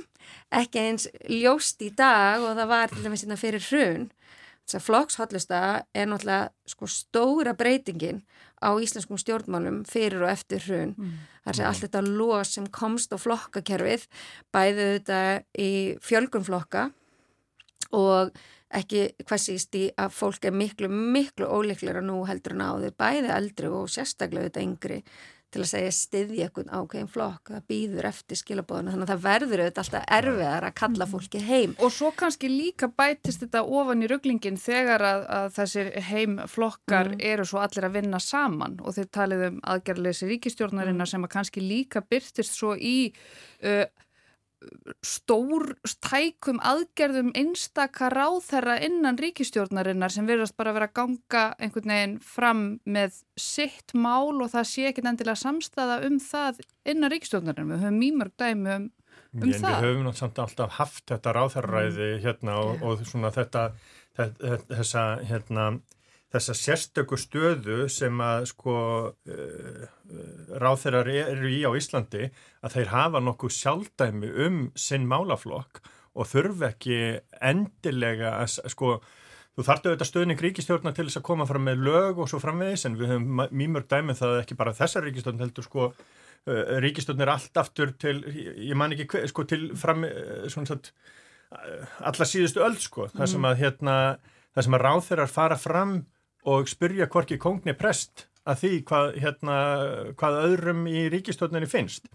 ekki eins ljóst í dag og það var til dæmis hérna fyrir hrun. Þess að flokkshollusta er náttúrulega sko stóra breytingin á íslenskum stjórnmálum fyrir og eftir hrun. Þar sé allt þetta los sem komst á flokkakerfið bæði þetta í fjölgun flokka og ekki hvað síst í að fólk er miklu, miklu óleiklega nú heldur en áður, bæði eldri og sérstaklega þetta yngri til að segja styðja eitthvað ákveðin flokk, það býður eftir skilabóðuna, þannig að það verður auðvitað alltaf erfiðar að kalla fólki heim. Og svo kannski líka bætist þetta ofan í rugglingin þegar að, að þessir heimflokkar eru svo allir að vinna saman. Og þeir talið um aðgerðleysi ríkistjórnarinnar sem að kannski líka byrtist svo í uh, stór tækum aðgerðum einstaka ráðherra innan ríkistjórnarinnar sem verðast bara vera að ganga einhvern veginn fram með sitt mál og það sé ekki endilega samstæða um það innan ríkistjórnarinnar. Við höfum mýmörg dæmi um, um En það. við höfum náttúrulega alltaf haft þetta ráþarræði hérna og, og svona þetta, þetta þessa, hérna, þessa sérstöku stöðu sem að sko uh, ráþærar eru í á Íslandi að þeir hafa nokkuð sjálfdæmi um sinn málaflokk og þurfi ekki endilega að sko Þú þartu auðvitað stöðning ríkistjórna til þess að koma fram með lög og svo framvegis en við höfum mýmörg dæmi það ekki bara þessar ríkistjórn heldur sko uh, ríkistjórn er allt aftur til, ég, man ekki hver, sko til fram, svona satt, alla síðustu öll sko, það sem að hérna, það sem að ráþeirar fara fram og spyrja hvorki kongni prest að því hvað, hérna, hvað öðrum í ríkistjórninni finnst.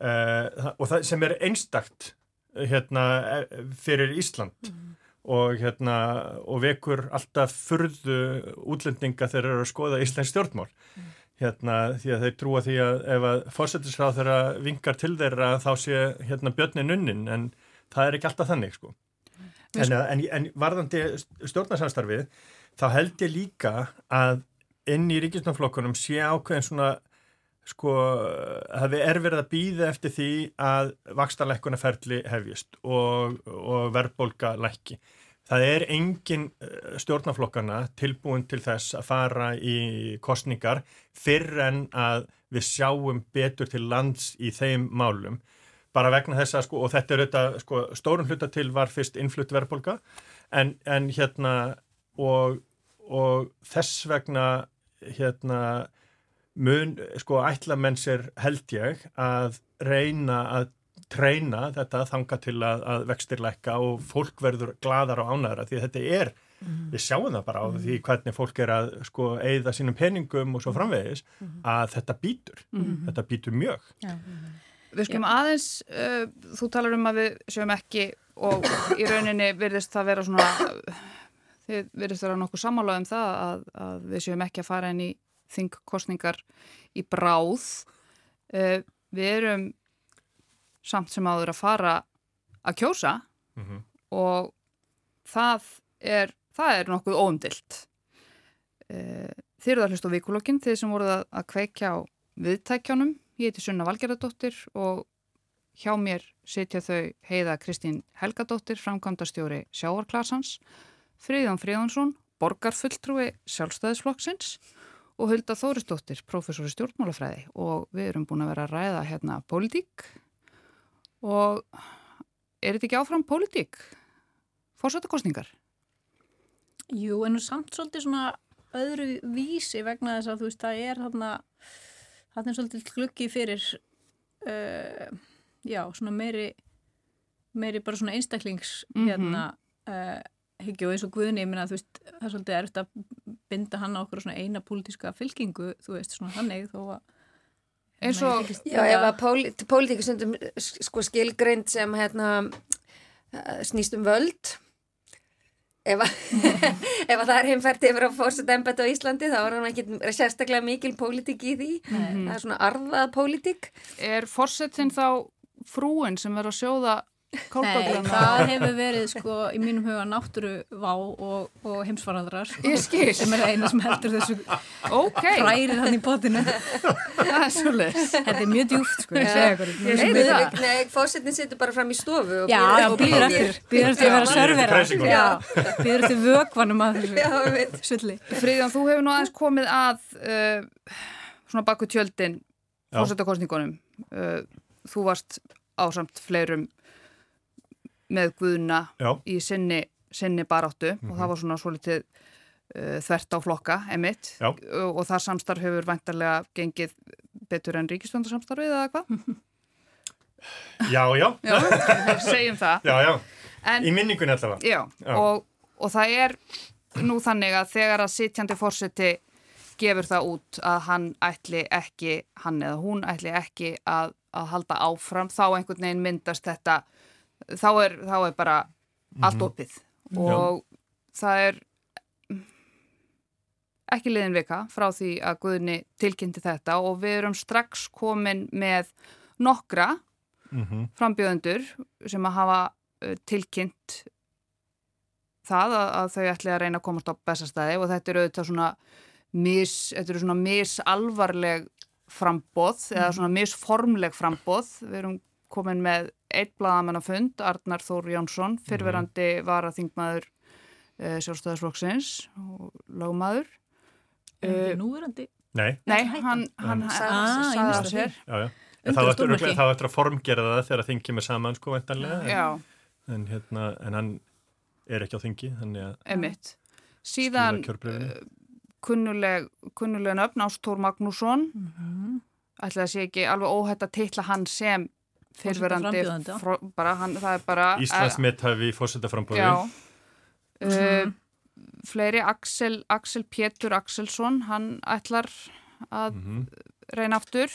Uh, og það sem er einstakt hérna fyrir Ísland og hérna og vekur alltaf furðu útlendinga þegar þeir eru að skoða Íslands stjórnmál. Hérna því að þeir trúa því að ef að fórsetisráð þeirra vingar til þeirra þá sé hérna björnin unnin en það er ekki alltaf þannig sko. En, en, en varðandi stjórnarsamstarfið þá held ég líka að inn í ríkisnaflokkunum sé ákveðin svona sko það er verið að býða eftir því að vakstarleikkunarferli hefjist og, og verðbólka lækki. Það er engin eh, stjórnaflokkana tilbúin til þess að fara í kostningar fyrr en að við sjáum betur til lands í þeim málum. Bara vegna þess að sko, og þetta er auðvitað, sko, stórun hluta til var fyrst innflutt verðbólka en, en hérna og, og þess vegna hérna mun, sko, ætla menn sér held ég að reyna að treyna þetta þanga til að, að vextir lækka og fólk verður gladar og ánæðra því að þetta er, við sjáum það bara á því hvernig fólk er að sko eigða sínum peningum og svo framvegis að þetta býtur, þetta býtur mjög. Við skulum aðeins, uh, þú talar um að við sjöum ekki og í rauninni virðist það vera svona, þið verðist vera nokkuð sammála um það að, að við séum ekki að fara inn í þingkostningar í bráð. Uh, við erum samt sem áður að fara að kjósa Mm -hmm. og það er, það er nokkuð óumdilt. Uh, þið eruð að hlusta á vikulokkin, þið sem voruð að, að kveikja á viðtækjánum. Ég heiti Sunna Valgerðardóttir og hjá mér sitja þau heiða Kristín Helgadóttir, framkvæmdastjóri Sjávarklasans, Fríðjón Fríðjónsson, borgarfulltrúi sjálfstæðisflokksins og Hulda Þórisdóttir, professor í stjórnmálafræði og við erum búin að vera að ræða hérna pólitík og er þetta ekki áfram pólitík? Fórsættakostningar? Jú, en nú samt svolítið svona öðru vísi vegna þess að þú veist, það er þarna, það er svolítið gluggi fyrir, uh, já, svona meiri, meiri bara svona einstaklings, Mhm. hérna, uh, hyggju og eins og Guðni, ég minna, þú veist, það er svolítið erfitt að binda hann á okkur svona eina pólitíska fylkingu, þú veist, svona þannig, þó að Eins og- Já, ef að pólit, pólitíku stundum sko skilgreind sem hérna eh, snýst um völd. Ef að, ef að það er heimfært yfir að fórseta embætt á Íslandi þá er hann ekki sérstaklega mikil pólitík í því. Það er svona arðað pólitík. Er fórsetin þá frúin sem er að sjóða Nei, það hefur verið sko í mínum huga náttúruvá og, og heimsfarandrar Ég skil. sem er eina sem heldur þessu Ok, hrærið hann í er leys. Þetta er mjög djúft sko, ég segja það. Nei, fórsetin situr bara fram í stofu og Já, býður eftir býður eftir að vera servera býður eftir vökvanum að þessu Já, veit. sulli Friðjón, þú hefur nú aðeins komið að uh, svona baku tjöldin Já. fórsetakostningunum. Uh, þú varst ásamt fleirum með Guðna Já. í sinni, sinni baráttu og það var svona svolítið uh, þvert á flokka, emitt. Og, og það samstarf hefur væntarlega gengið betur en ríkistöndarsamstarfið eða hvað? Já, já, Já, segjum það. já, já, En, í minningunni allavega. Já, Já. Og, og það er nú þannig að þegar að sitjandi fórseti gefur það út að hann ætli ekki, hann eða hún ætli ekki að, að halda áfram, þá einhvern veginn myndast þetta, þá er, þá er bara allt opið. Og það er ekki liðin vika frá því að Guðni tilkynnti þetta og við erum strax komin með nokkra Mm frambjöðendur sem að hafa uh, tilkynnt það að, að þau ætli að reyna að komast á bestastæði og þetta eru auðvitað svona mis, þetta eru svona misalvarleg frambóð eða svona misformleg frambóð. Við erum komin með eitt blaðamennafund, Arnar Þór Jónsson, fyrverandi varaþingmaður uh, sjálfstæðisflokksins og lögmaður. uh, Núverandi Nei, Nei, hann, hann, hann Sagði af sér. já, já. En þá ættir að formgera það þegar þing kemur saman, sko, væntanlega. En, Já, en, hérna, en hann er ekki á þingi, þannig að emitt. Síðan kjörbréfinu. kunnuleg, kunnuleg nöfn Ástór Magnússon ætla að sé ekki alveg óhætt að titla hann sem fyrverandi bara hann, það er bara Íslands mitthafi í fórsetaframbóði. já uh, fleiri Axel, Axel Pétur Axelsson hann ætlar að Mhm. reyna aftur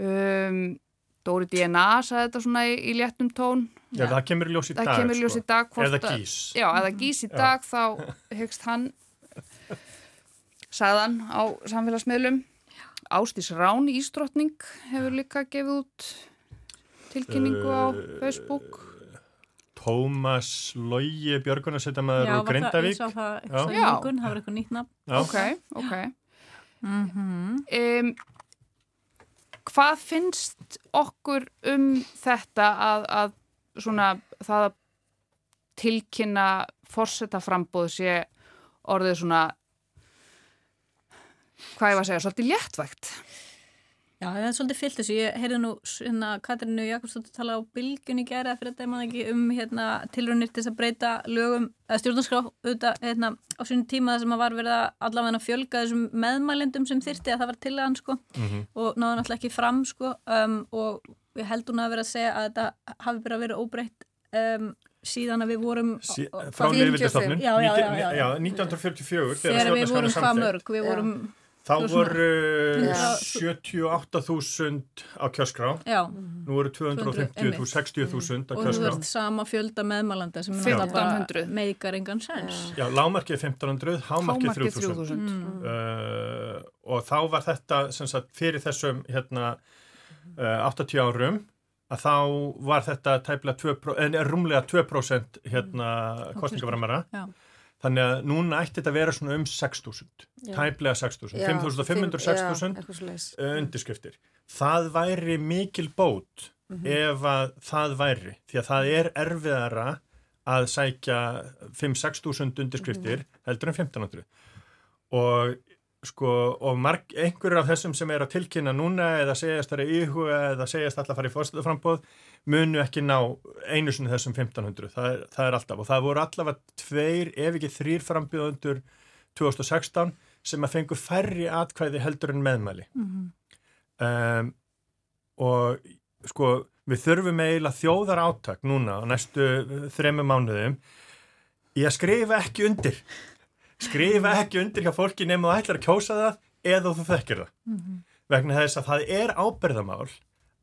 um, Dóri DNA sagði þetta svona í, í léttum tón Já, það kemur í ljós í dag, það kemur ljós í sko. dag hvort Eða gís. Já, það gís í Já. dag þá hyggst hann sagðan á samfélagsmiðlum Ástís Rán Ísdrottning hefur líka gefið út tilkynningu á Uh, Facebook Tómas Lógi það, ég Grindavík. Já. það var eitthvað nýtt nafn. Ok, ok mm um, Hvað finnst okkur um þetta að, að svona það að tilkynna forsetaframbóð sé orðið svona hvað ég var að segja, svolítið léttvægt Já, það er svolítið fyllt þessu. Ég heyrði nú hérna, Katarinu Jakobsdóttir tala á bylgunni gera fyrir þetta, ég maður ekki, um hérna, tilraunir til þess að breyta lögum, eða stjórnarskrá auðvitað, hérna, á svona tíma þar sem að var verið að allavega fjölga þessum meðmælendum sem þyrti að það var til að hann, sko, Mhm. og náðu náttúrulega ekki fram, sko, um, og ég held hún að vera að segja að þetta hafi bara verið óbreytt um, síðan að við vorum Sí, frá 45. Lýðvildastofnun Já, já, já, já, já. 1944 þegar við vorum hvað mörg, við Já. vorum Þá voru Já. 78.000 á kjörskrá. Já, Nú voru 250.000, 60.000 á og þú ert sama fjölda meðmælanda sem er 1500. náttúrulega bara meikar engan sens. Já, lámarkið 1500, hámarkið Hámarkið 3000. 3000. Uh, og þá var þetta sem sagt fyrir þessum hérna uh, 80 árum að þá var þetta tæplega 2%, en rúmlega 2% hérna kostningaframara. Já. Þannig að núna ætti þetta að vera svona um 6.000, Já. tæplega 6.000, Já, 5.500, fimm- 6.000 já, eitthvað svoleiðis. uh, undirskriftir. Það væri mikil bót ef að það væri, því að það er erfiðara að sækja 5-6.000 undirskriftir heldur en 1.500 og sko, og marg, einhverjur af þessum sem er að tilkynna núna eða segjast það er íhuga eða segjast alltaf að fara í fórstæðaframbóð munu ekki ná einu sinni þessum 1500, það er, það er alltaf. Og það voru allavega tveir ef ekki þrýr frambjóðundur 2016 sem að fengu færri atkvæði heldur en meðmæli. Um, og sko við þurfum eiginlega þjóðar átak núna á næstu þremu mánuðum í að skrifa ekki undir. Skrifa ekki undir hjá fólki nema þú ætlar að kjósa það eða þú þekkir það. Vegna þess að það er ábyrðamál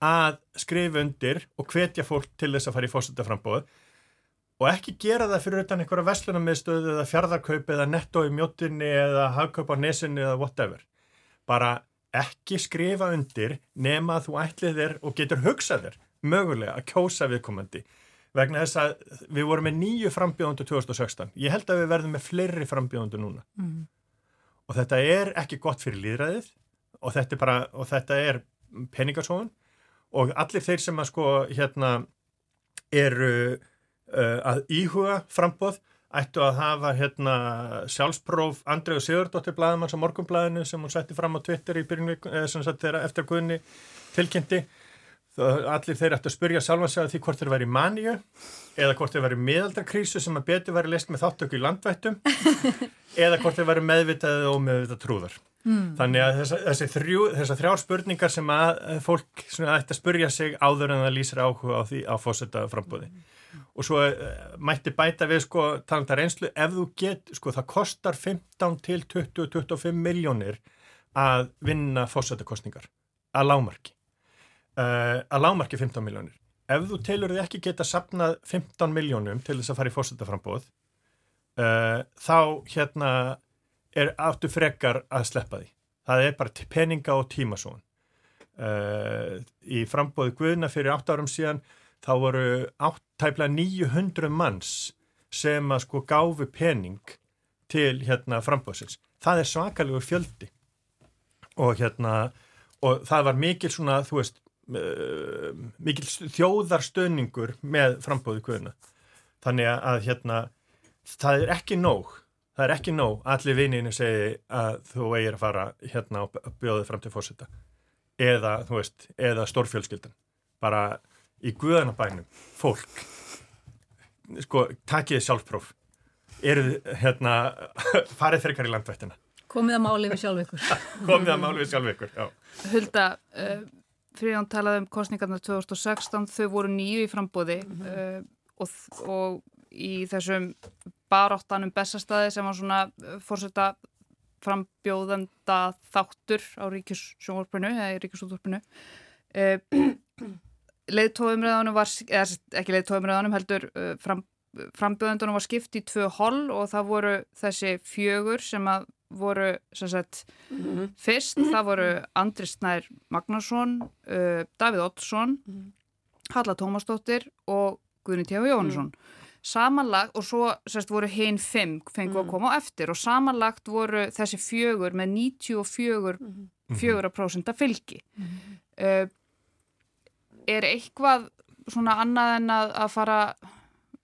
að skrifa undir og hvetja fólk til þess að fara í fósitaframbóð og ekki gera það fyrir utan einhverja verslunarmiðstöðu eða fjardarkaup eða netto í mjóttinni eða hagkaup á nesinni eða whatever. Bara ekki skrifa undir nema að þú ætlið þér og getur hugsað þér mögulega að kjósa viðkomandi. Vegna þess að við vorum með nýju frambjóðundu 2016 ég held að við verðum með fleiri frambjóðundu núna. Mm. og þetta er ekki gott fyrir líðræðið og þetta er bara, og þetta er peningarsóðun og allir þeir sem að sko hérna eru uh, að íhuga frambóð ættu að hafa hérna sjálfspróf Andreu Sigurdóttir blaðamanns á morgunblæðinu sem hún setti fram á Twitter í byrjun viku- eða sem sagt þeirra eftir Guðni tilkynnti allir þeir ættu að spyrja sjálfan sig að því hvort þeir væri í maníu eða hvort þeir væri miðaldrakrísu sem að betur væri leist með þáttöku í landvættum eða hvort þeir væri meðvitað og meðvitað trúðar. Mm. Þannig að þessa, þessi þrjú, þessar þrjár spurningar sem að að fólk ætti að spurja sig áður en það lýsir áhuga á því á fósetta frambúði. Og svo uh, mætti bæta við sko talanda reynslu ef þú get, sko það kostar 15 til 20-25 miljónir að vinna fósettakostningar að lámarki uh, að lámarki 15 miljónir. Ef þú telur þið ekki geta sapnað 15 miljónum til þess að fara í fórsetaframbóð, uh, þá hérna er áttu frekar að sleppa því. Það er bara peninga og tímasón. Uh, í frambóði Guðna fyrir 8 árum síðan þá voru áttæfla 900 manns sem að sko gáfu pening til hérna frambóðsins. Það er svakalegur fjöldi og hérna og það var mikil svona, þú veist mikil þjóðarstöningur með frambóði Guðna. Þannig að, að hérna það er ekki nóg það er ekki nóg, allir vininu segi að þú eigir að fara hérna og bjóðið fram til fórseta eða, þú veist, eða stórfjölskyldan bara í guðanabænum fólk sko, takiði sjálfpróf eruð, hérna farið frekar í landvættina Komið að máli við sjálf ykkur. komið að málu við sjálf ykkur já. Hulda, uh, Fríðan talaði um kostningarna 2016, þau voru nýju í frambóði uh, og, og í þessum baráttanum bestastæði sem var svona uh, fórseta frambjóðanda þáttur á ríkissjónvarpinu eða í ríkissútvarpinu uh, leiðtóðumræðanum var, eða ekki leiðtóðumræðanum heldur uh, fram, frambjóðandunum var skipt í tvö holl og það voru þessi fjögur sem að voru sem sagt Fyrst það voru Andri Snær Magnarsson, uh, Davíð Ottsson, Halla Tómasdóttir og Guðni Tjáfi Jóhannesson. Samanlagt, og svo sérst voru hinn fimm fengu að koma á eftir. Og samanlagt voru þessi fjögur með 94 4% fylgi. Uh, er eitthvað svona annað en að, að fara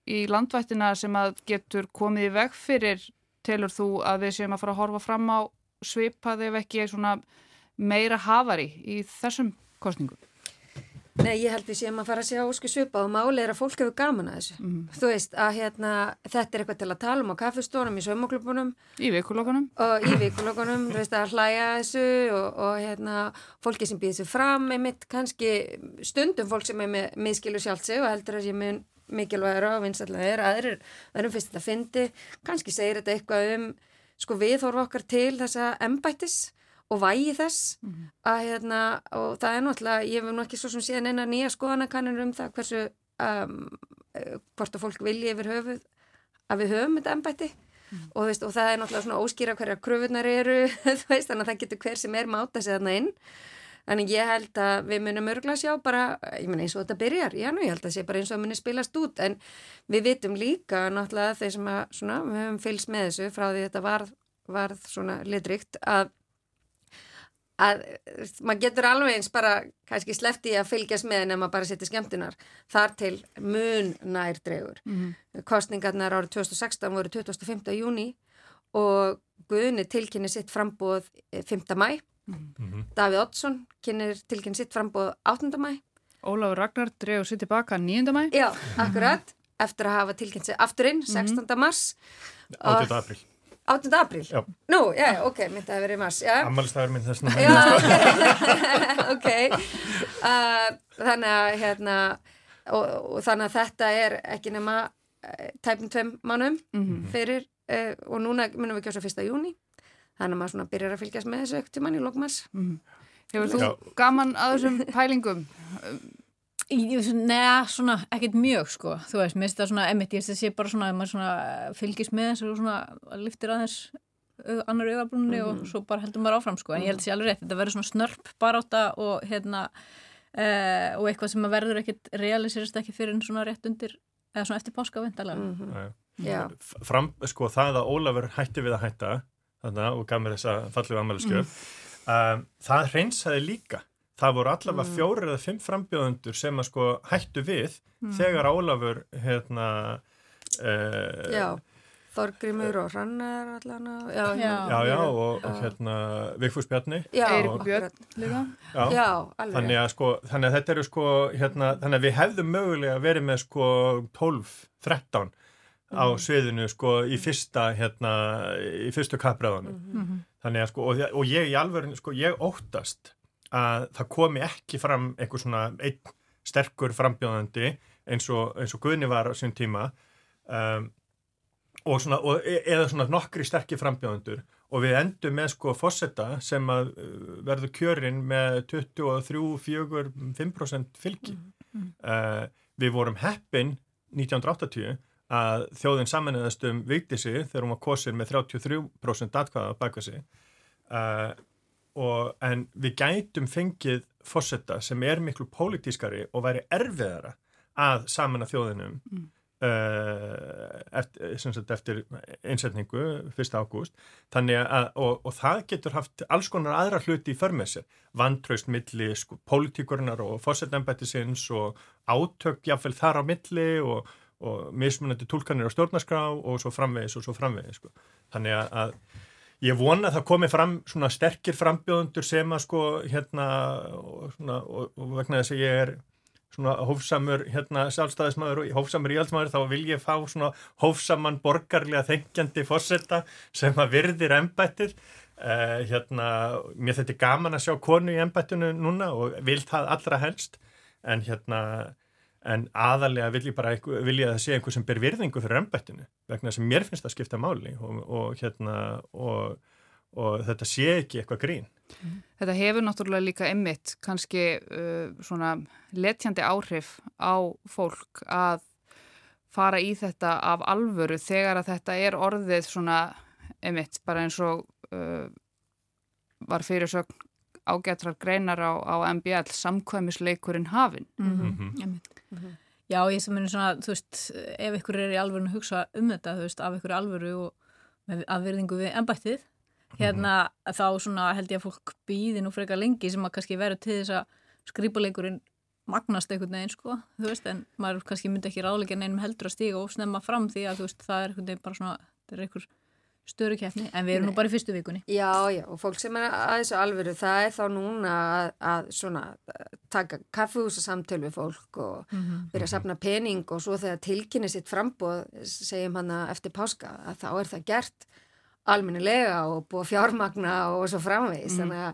í landvættina sem að getur komið í veg fyrir telur þú að við séum að fara að horfa fram á svipað ef ekki meira hafari í þessum kostningum? Nei, ég held við séum að fara að segja ósku svipa og máli er að fólk hefur gaman að þessu. Þú veist að hérna, þetta er eitthvað til að tala um á kaffestónum, í saumaklubunum Í vikulokunum? og í vikulokunum, þú veist að hlæja þessu og, og hérna, fólki sem býður sig fram, einmitt kannski stundum fólk sem er með miðskilu sjálft sig og heldur að sé með mikilvægur og vinstallega er, aðrir verðum fyrst að fyndi, kannski segir þetta eitthvað um sko viðhorfa okkar til þessa embættis og vægi þess. Að hérna, og það er náttúrulega, ég hef nú ekki svo sem síðan eina nýja skoðanakannir um það hversu um, eh, hvort að fólk vilji yfir höfuð að við höfum þetta embætti. Og, þú veist, og það er náttúrulega svona óskýra hverja kröfunar eru, veist, þannig að það getur hver sem er máta sig þarna inn Þannig ég held að við munum örgulega sjá bara, ég menna eins og þetta byrjar, já nú ég held að það sé bara eins og það munir spilast út en við vitum líka náttúrulega þeir sem að svona, við höfum fylgst með þessu frá því þetta varð, varð svona litrikt að, að maður getur alveg eins bara kannski slefti að fylgjast með en ef maður bara setja skemmtunar þar til mun nær dregur. Mm -hmm. Kostningarnar árið 2016 voru 25. júni og Guðni tilkynni sitt frambóð 5. mæ Mm -hmm. Davíð Oddsson kynir tilkynni sitt frambóð 8. mæ Ólafur Ragnar dregur sitt tilbaka 9. mæ Já, akkurat, mm -hmm. eftir að hafa tilkynni sitt afturinn 16. Mm -hmm. mars 8. april 8. april? Já. Nú, já, ok, myndi að vera í mars Amalistæður minn þessna Já, ok, okay. Uh, Þannig að hérna og, og þannig að þetta er ekki nema uh, tæpum tveim mannum fyrir uh, og núna munum við kjósa 1. júni þannig að maður svona byrjar að fylgjast með þessu ekkert til manni í lókmars mm. Hefur þú Já. gaman að þessum pælingum? Nei, svona ekkert mjög sko þú veist, mér finnst það svona, emitt, ég sé bara svona að maður svona fylgist með þessu og svona liftir aðeins annar auðabrunni mm. og svo bara heldur maður áfram sko en ég held sér alveg rétt, þetta verður svona snörp baráta og hérna uh, og eitthvað sem verður ekkert realiserist ekki fyrir en svona rétt undir eða svona eftir páska vendalega mm -hmm. Fram, sko það að Ólafur hætti við að hætta þarna og gaf mér þessa fallegu ammæliskjöf mm. um, það hreinsaði líka. Það voru allavega mm. fjóri eða fimm frambjóðundur sem að sko hættu við mm. þegar Ólafur hérna uh, Já, Þorgrimur og Hrannar allavega Já, já, já, já og, og hérna Vigfús Bjarni. Eirik Björn líka. Já, já alveg. þannig að, sko, þannig að þetta eru sko hérna, þannig að við hefðum mögulega verið með sko 12-13 á sviðinu sko í fyrsta hérna, í fyrstu kappræðanum mm -hmm. þannig að sko og, og ég í alveg sko ég óttast að það komi ekki fram einhver svona einn sterkur frambjóðandi eins og, eins og Guðni var á sín tíma um, og svona og, e, eða svona nokkri sterkir frambjóðandur og við endum með sko fósetta sem að uh, verður kjörinn með 23-4-5% fylgi. Mm -hmm. uh, við vorum heppin 1980 að þjóðin samanlegaðast um Vigdísi þegar hún var kosir með 33% atkvæða baka sig uh, og, en við gætum fengið fósetta sem er miklu pólitískari og væri erfiðara að saman að þjóðinum mm. uh, eftir, eftir einsetningu 1. ágúst að, og, og það getur haft alls konar aðra hluti í förmessi vantraust milli sko, pólitíkurnar og fósettnæmbættisins og átökjafvel þar á milli og og mismunandi tólkanir á stjórnarskrá og svo framvegis og svo framvegis sko. þannig að, ég vona að það komi fram svona sterkir frambjóðundur sem að sko hérna og, svona, og, og vegna þess að ég er svona hófsamur hérna sjálfstæðismæður og hófsamur íhaldsmæður þá vil ég fá svona hófsaman borgarlega þengjandi fórsetta sem að virðir ennbættið uh, hérna mér þetta er gaman að sjá konu í ennbættinu núna og vil það allra helst en hérna en aðalega vil ég bara vil ég að það sé einhver sem ber virðingu fyrir ennbættinu vegna sem mér finnst að skipta máli og, og, hérna, og, og þetta sé ekki eitthvað grín. Þetta hefur náttúrulega líka emmitt kannski uh, svona letjandi áhrif á fólk að fara í þetta af alvöru þegar að þetta er orðið svona emmitt bara eins og uh, var fyrirsögn ágættrar greinar á, á MBL samkvæmisleikurinn hafinn. Mm -hmm. mm -hmm. Mm -hmm. Já, ég sem er svona, þú veist, ef ykkur er í alvörun að hugsa um þetta, þú veist, af ykkur alvöru og með afverðingu við ennbættið, hérna þá svona held ég að fólk býði nú frekar lengi sem að kannski verður til þess að skrýpuleikurinn magnast einhvern veginn, sko, þú veist, en maður kannski myndi ekki ráðleika neinum heldur að stíga og snemma fram því að, þú veist, það er einhvern veginn bara svona, það er einhver störu keppni, en við erum nú bara í fyrstu vikunni Já, já, og fólk sem er að þessu alveru það er þá núna að, að svona, taka kaffehúsa samtöl við fólk og mm -hmm. byrja að sapna pening og svo þegar tilkynni sitt frambóð segjum hann að eftir páska að þá er það gert alminnilega og búið fjármagna og svo framvegis, mm -hmm. þannig að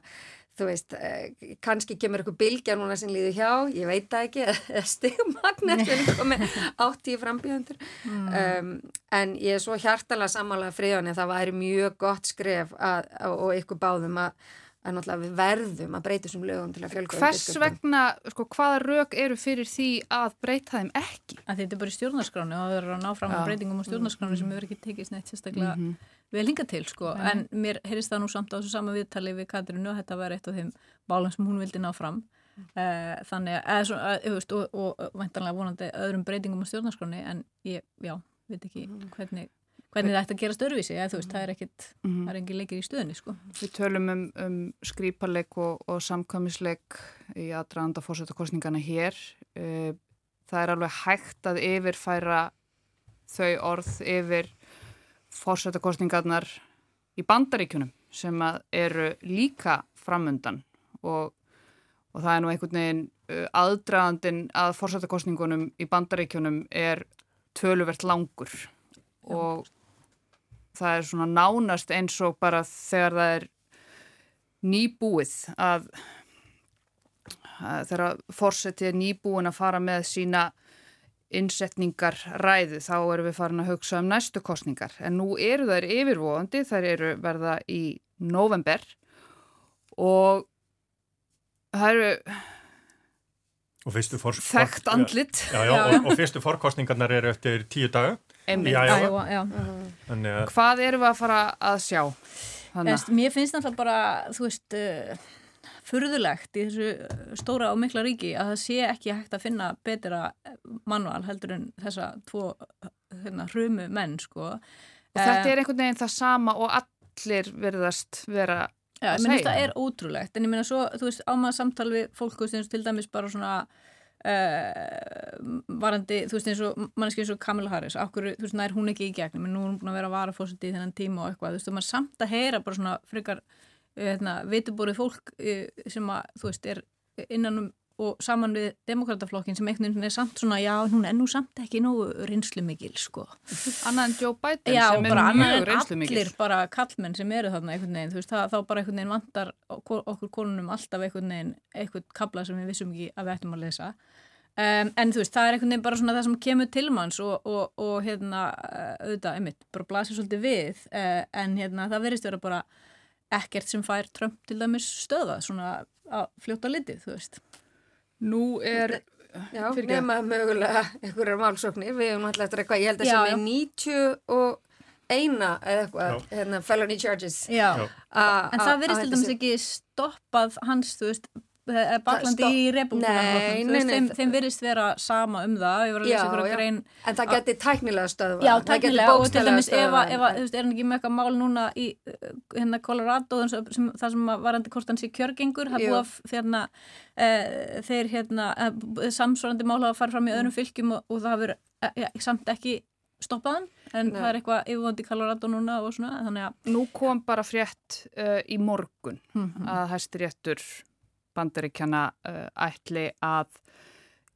þú veist, eh, kannski kemur eitthvað bilgja núna sem líður hjá, ég veit það ekki eða komið átt í frambíðandur mm. um, en ég er svo hjartalega samanlega friðan en það væri mjög gott skref að, og ykkur báðum að, en náttúrulega við verðum að breyta þessum lögum til að fjölga Hvers undirskriftum. vegna, sko, hvaða rauk eru fyrir því að breyta þeim ekki? að þetta er bara í stjórnarskránu og það er að ná fram að breytingum á stjórnarskránu sem hefur ekki tekist neitt sérstaklega vel hinga til sko. en mér heyrist það nú samt á þessu sama viðtali við Katrinu og þetta var eitt af þeim bálum sem hún vildi ná fram uh, þannig að, svo, að þú veist, og, og, og væntanlega vonandi öðrum breytingum á stjórnarskránu en ég, já, veit ekki hvernig, hvernig það ætti að gera störfísi eða þú veist, það er ekkit, það er engin leikir í stöðunni sko. Við tölum um, um skrýparleik og, og samkvæmisleik í aðdraðanda fórsetakostningana hér. Eh, Það er alveg hægt að yfirfæra þau orð yfir fórsetakostningarnar í bandaríkjunum sem eru líka framundan. Og, og það er nú einhvern veginn uh, aðdraðandin að fórsetakostningunum í bandaríkjunum er töluvert langur. Og það er svona nánast eins og bara þegar það er nýbúið að, að þegar fórsetið er nýbúin að fara með sína innsetningar ræðu þá erum við farin að hugsa um næstu kostningar en nú eru þær yfirvóðandi þær eru verða í november og það eru Og fyrstu for, þekkt andlit. Já, já, og, og fyrstu forkostningarnar eru eftir tíu daga. Já, já. Þannig að hvað erum við að fara að sjá þannig mér finnst það bara, þú veist, uh, furðulegt í þessu uh, stóra og mikla ríki að það sé ekki hægt að finna betra manual heldur en þessa tvo uh, hérna, hrumu menn, sko. og þetta er einhvern veginn það sama og allir verðast vera Já, að segja. það er ótrúlegt, en ég meina svo, þú veist, ámaða samtal við fólk, veist, til dæmis bara svona uh, varandi, þú veist, eins og manneski eins og Kamila Harris, okkur, þú veist, nær hún ekki í gegnum, en nú er hún búin að vera að vara fórseti í þennan tíma og eitthvað, þú veist, og maður samt að heyra bara svona frekar, uh, hérna, vitubórið fólk uh, sem að, þú veist, er innan um og saman við demokrataflokkin sem einhvern veginn er samt svona, já, hún er nú samt ekki nógu reynslu mikil, sko. annað en Joe Biden Já, sem er bara mjög annar en reynslu allir bara kallmenn sem eru þarna einhvern veginn, þú veist, það, þá bara einhvern veginn vantar okkur, konunum alltaf einhvern veginn einhvern kabla sem við vissum ekki að við ættum að lesa um, en þú veist, það er einhvern veginn bara svona það sem kemur til manns og, og, og hérna, uh, auðvitað, einmitt, bara blasir svolítið við uh, en hérna, það verðist vera bara ekkert sem fær Trump til dæmis stöða, svona að fljóta litið, þú veist Nú er, Já, nema mögulega einhverjar málsóknir, við hefum alltaf eftir eitthvað, ég held að Já, sem já. er 90 og eina eða eitthvað, hérna, felony charges. Já, Já. A- en a- það verðist að til dæmis ekki stoppað hans, þú veist, baklandi í republikanaflokknum, þú nei, veist, nei, þeim, verðist vera sama um það, ég var að lesa Já, grein En það geti tæknilega stöðva. Já, tæknilega og til dæmis ef, að- er hann ekki með eitthvað mál núna í uh, hérna Colorado sem, það sem að varandi hvort hann sé kjörgengur, það búið að uh, þeir hérna samsvarandi mál hafa farið fram í öðrum fylgjum og, og það hafur ja, samt ekki stoppað hann, en Nei. það er eitthvað yfirvöndi í Colorado núna og svona, þannig að nú kom bara frétt uh, í morgun Mhm. að hæstiréttur bandaríkjana uh, ætli að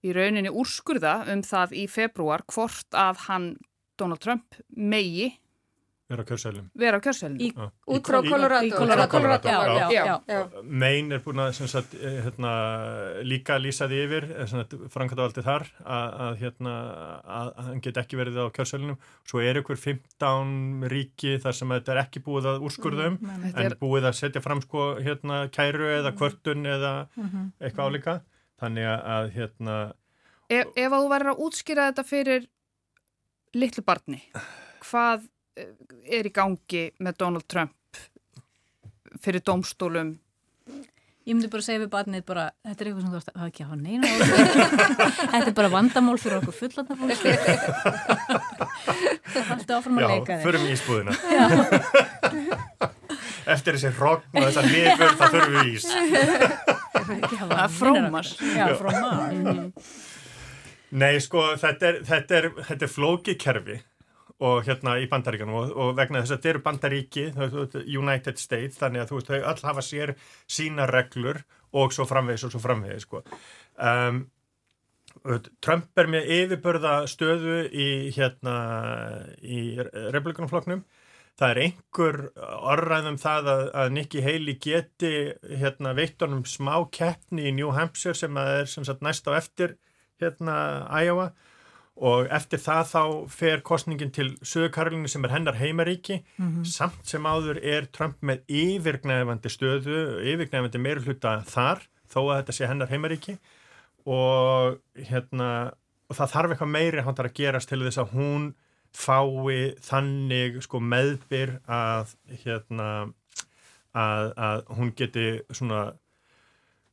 í rauninni úrskurða um það í februar hvort að hann, Donald Trump, megi vera á kjörsælum. vera á Já. Út frá Colorado. Maine er búin að sem sagt, eh, hérna, líka lýsaði yfir framkvæmdavaldið þar að, að, hérna, að, að hann get ekki verið á kjörsælunum svo er ykkur 15 ríki þar sem þetta er ekki búið að úrskurðum Þetta en er, búið að setja fram sko, hérna, kæru eða kvörtun eða Mhm. eitthvað álíka þannig að, að hérna, ef, ef að þú værir að útskýra þetta fyrir litlu barni, hvað eh, er í gangi með Donald Trump fyrir domstólum? Ég myndi bara segja við barnið bara, þetta er eitthvað sem þú ætti að ekki hafa neina á Þetta er bara vandamál fyrir okkur fullanda fólki. Haltu áfram að já, leika þig. förum í ísbúðina eftir þessi hrogn og þessar lifur það þurfum við ís Það er frómas. Já, frómas. Nei, sko, þetta er, þetta er, þetta er flókið kerfi og hérna í bandaríkanum og, og vegna þess að þetta eru bandaríki, United States, þannig að þú veist, þau öll hafa sér sína reglur og svo framvegis og svo framvegis, sko. Um, Trump er með yfirbörða stöðu í, hérna, í republikanumflokknum. Það er einhver orðræðum það að, að Nikki Haley geti hérna, veittunum smá keppni í New Hampshire sem að er sem sagt, næst á eftir hérna Iowa og eftir það þá fer kostningin til Söðu Karolínu sem er hennar heimaríki. Samt sem áður er Trump með yfirgnæfandi stöðu yfirgnæfandi meirhluta þar þó að þetta sé hennar heimaríki. Og hérna og það þarf eitthvað meiri þarf að gerast til þess að hún fái þannig sko meðbyr að hérna að, að hún geti svona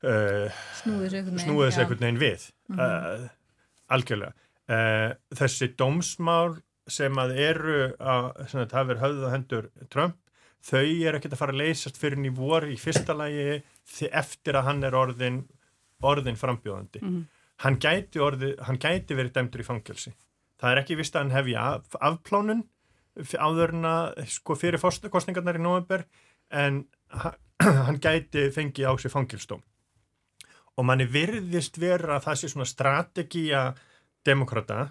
uh, snúið sér einhvern veginn snúið þessu já. einhvern veginn við. Uh, algjörlega uh, þessi dómsmál sem að eru að að það verið höfðu á hendur Trump þau er ekkert að fara að leysast fyrir í vor í fyrsta því eftir að hann er orðin orðin frambjóðandi. Hann, gæti orði, hann gæti verið dæmdur í fangelsi. Það er ekki vist að hann hefji af, afplánun f- áður en að sko fyrir kostningarnar í november en ha- hann gæti fengi á sig fangilstóm og manni virðist vera að það sé svona strategía demokrata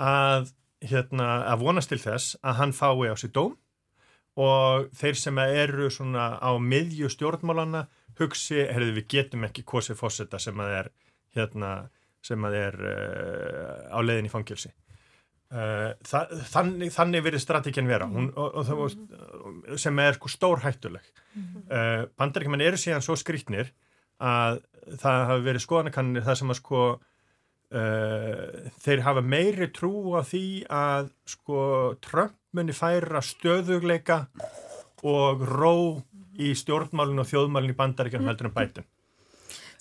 að, hérna, að vonast til þess að hann fái á sig dóm og þeir sem eru svona á miðju stjórnmálana hugsi, herðu við getum ekki kosið fósetta sem að er hérna, sem að er uh, á leiðin í fangilsi uh, þa þannig, þannig verið strategin vera. Hún, og, og, og, sem er sko stór hættuleg uh, bandaríkjumenn eru síðan svo skrítnir að það hafi verið skoðanakannir það sem að sko uh, þeir hafa meiri trú á því að sko Trump muni færa stöðugleika og ró í stjórnmálinu og þjóðmálinu í bandaríkjunum heldur en bætum.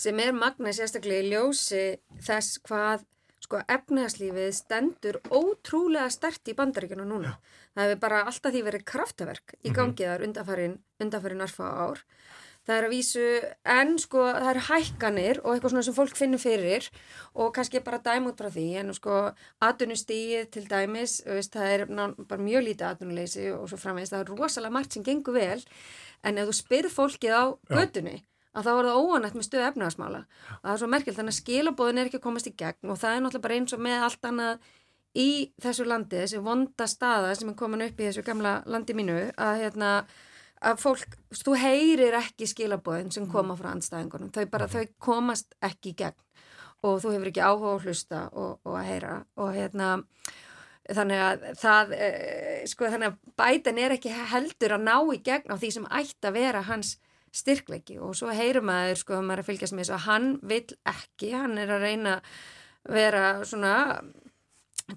sem er magna sérstaklega í ljósi þess hvað sko efnæðslífið stendur ótrúlega stert í bandaríkjunum núna. Það hefur bara alltaf því verið kraftaverk í gangi þar undanfarin, undanfarin arfa ár. Það er að vísu, en sko það eru hækkanir og eitthvað svona sem fólk finnur fyrir og kannski bara dæm út frá því en sko atvinnustíið til dæmis, veist, það er ná, bara mjög lítið atvinnuleysi og svo framvegist, það er rosalega margt sem gengur vel en ef þú spyrð fólkið á götunni að það óanætt með stöðu efnaðasmála og það er svo merkilt, þannig að skilabóðin er ekki að komast í gegn og það er náttúrulega bara eins og með allt annað í þessu landi, þessi vonda staða sem er komin upp í þessu gamla landi mínu að hérna að fólk, þú heyrir ekki skilabóðin sem koma frá andstæðingunum. Þau bara, þau komast ekki í gegn. Og þú hefur ekki áhuga að hlusta og, og að heyra. Og hérna þannig að það e, sko þannig að bætan er ekki heldur að ná í gegn á því sem ætti að vera hans styrkleiki. Og svo heyrum maður sko að maður að fylgjast með þess að hann vill ekki, hann er að reyna að vera svona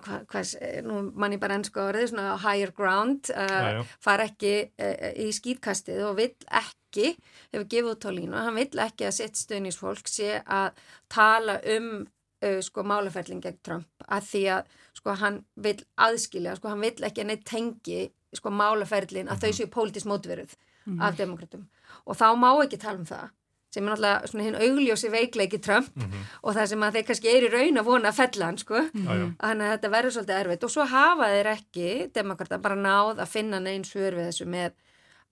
hvað, hvað, nú mann ég bara ennsku orðið, svona higher ground uh, far ekki uh, í skýtkastið og vill ekki hefur gefið út á línu, hann vill ekki að sitt stöðnisfólk sé að tala um uh, sko málaferling gegn Trump að því að sko hann vill aðskilja, sko hann vill ekki að neitt tengi sko málaferlin að þau séu pólitísk mótverið af demokratum og þá má ekki tala um það sem er náttúrulega hinn augljósi veikleiki Trump og það sem að þeir kannski er í raun að vona að fella hann sko. Já, já. þannig að þetta verður svolítið erfitt. Og svo hafa þeir ekki demokrata bara náð að finna neins svör við þessu með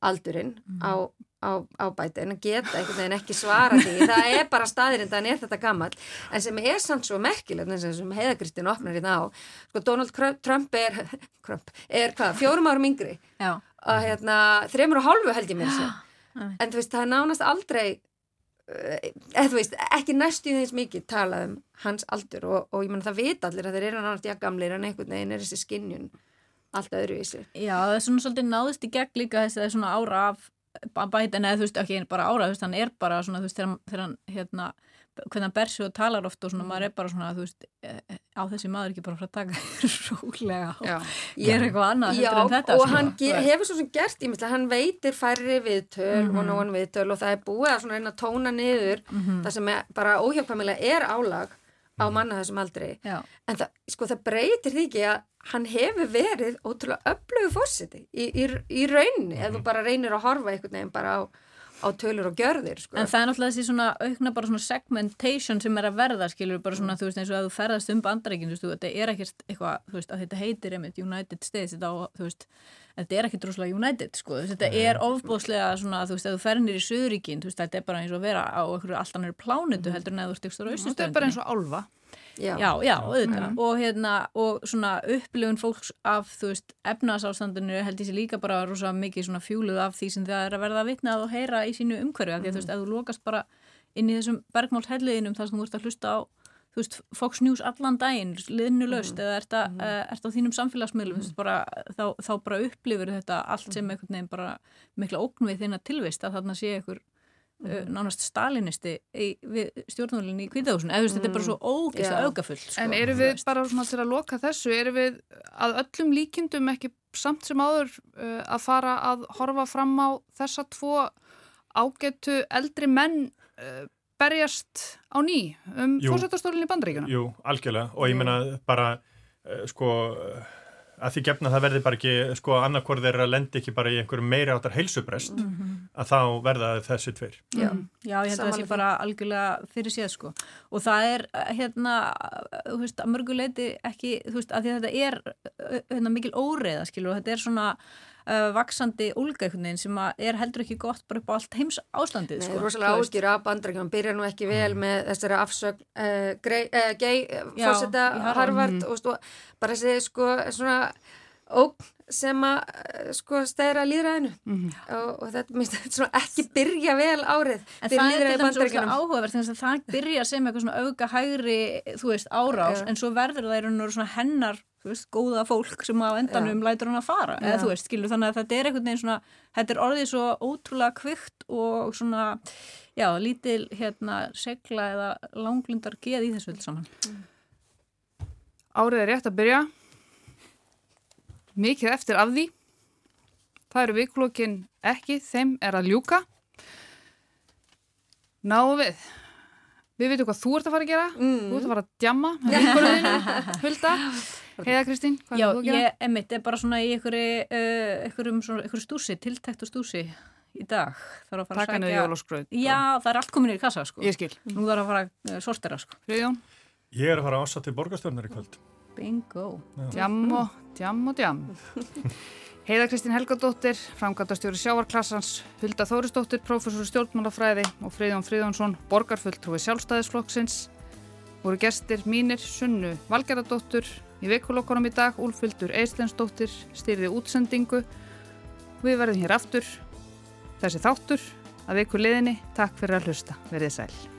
aldurinn á, á, á bæti en að geta einhvern veginn ekki svara því. Það er bara staðirinn, þannig er þetta gammal en sem er samt svo merkilegt eins og sem heiðagristin opnar hérna á sko Donald Trump er, Trump, er hvað, fjórum árum yngri? Já, að hérna, þreymur og hálfu held ég mér sér Einmitt. en þú veist, það er nánast aldrei eða þú veist, ekki næstu þess mikið talað um hans aldur og, og ég menn það vita allir að þeir eru já gamlir en einhvern veginn er þessi skinnjun allt öðruvísi já, það er svona svolítið náðist í gegn líka þessi það er svona ára af bætin eða þú veist, ekki bara ára, þú veist, hann er bara svona, þú veist, þegar hann, hérna hvernig hann ber sig og talar oft og svona, maður er bara svona, þú veist, eh, eh, á þessi maður ekki bara frá að taka rólega og Já. gera eitthvað annað Já, heldur en þetta og sko. hann veist. hefur svo sem gert, ég myndi að hann veitir færri viðtöl, Mhm. one-on-one viðtöl og það er búið að svona reyna að tóna niður Mhm. það sem er bara óhjákvæmilega er álag á manna þessum aldrei Já, en það, sko, það breytir því ekki að hann hefur verið ótrúlega öflugu fórseti í, í, í rauninni ef þú bara reynir að horfa einhvern veginn bara á, á tölur og gjörðir sko. En það er náttúrulega þessi svona aukna bara svona segmentation sem er að verða, skilur bara svona, þú veist, eins og að þú ferðast um bandaríkin, þú veist, þú- þetta er ekkert eitthvað, þú veist, að þetta heitir einmitt United States, þetta á, veist, þetta er ekkert rosalega United, sko, þetta er ofbóðslega svona, þú veist, að þú fernir í veist, þetta er bara eins og að vera á einhverju allt annari plánutu heldur en að þú ert ykkur á Þetta er bara eins og álfa. Já. Já, já, auðvitað, og hérna, og svona upplifun fólks af, þú veist, efnaðsástandinu held ég sé líka bara rosa mikið svona fjúluð af því sem það er að verða vitnað og heyra í sínu umhverju, af því að þú veist, ef þú lokast bara inn í þessum bergmálshelliðinum þar sem þú ert að hlusta á þú veist, Fox News allan daginn, liðnulöst Mhm. eða ert, a, uh, ert á þínum samfélagsmiðlum mm. bara, þá, þá bara upplifur þetta allt sem Mhm. einhvern veginn bara mikla ógn við þinna tilvist að þarna sé einhver nánast stalinisti í, við stjórnvölinni í kvítahúsinu eða þú veist, þetta er bara svo ógeðslega augafullt sko, En eru við bara svona til að loka þessu, eru við að öllum líkindum ekki samt sem áður uh, að fara að horfa fram á þessa tvo ágættu eldri menn uh, berjast á ný um fórsættastólinni í bandaríkjuna? Jú, algjörlega. Og ég meina bara uh, sko uh, að því gefna það verði bara ekki sko annarkor þeirra lendi ekki bara í einhverjum meiri áttar heilsubrest að þá verða þessi tveir. Já. Já, ég held að það sé bara algjörlega fyrir séð sko og það er eh, hérna, þú veist, að mörguleiti ekki, þú veist, að því að þetta er eh, hérna, mikil óreiða skilur og þetta er svona uh, vaksandi veginn sem að er heldur ekki gott bara upp á allt heims ástandið Nei, sko. rosalega áskjur af bandrækjum, byrja nú ekki vel með þessari afsögn uh, grei, uh, gay uh, í Harvard. Harvard og stó, bara þessi sko svona ógn sem að uh, sko stæra líðræðinu og, og þetta minnst ekki byrja vel árið En það er til dæmis áhugavert þannig að það byrja sem eitthvað svona auka hægri, þú veist, árás Já. en svo verður það í raun og hennar veist, góða fólk sem á endanum lætur hann að fara, Já. eða þú veist, skilur þannig að þetta er einhvern veginn svona, þetta er orðið svo ótrúlega kvikt og svona já, lítil hérna segla eða langlundar geð í þessu öll saman. Árið er rétt að byrja. Mikið eftir af því. Það eru vikulokkin ekki, þeim er að ljúka. Náum við. Við veitum hvað þú ert að fara að gera. Mm. Þú ert að fara að djamma Hulda. Heiða Kristín, hvað Já, er þú að gera? ég, emitt, er bara svona í uh, einhverjum einhverju stúsi, tiltæktu stúsi í dag. Þarf að fara Taka að sækja. jólaskraut. Já, það er allt komin í kassa, sko. Ég skil. Nú þarf að fara að uh, sortera, sko. Friðjón, Ég er að fara ásatt til borgarstjórnar í kvöld. Bingo. djam og djam og djam. Heiða Kristín Helgadóttir, framkvæmdastjóri sjávarklassans, Hulda Þórisdóttir, prófessor í stjórnmálafræði og Friðjón Friðjónsson, borgarfulltrúi sjálfstæðisflokksins. Voru gestir mínir Sunnu Valgerðardóttur í vikulokonum í dag, Úlfildur Eislensdóttir styrði útsendingu. Við verðum hér aftur, þessi þáttur, að viku liðinni. Takk fyrir að hlusta. Verðið sæl.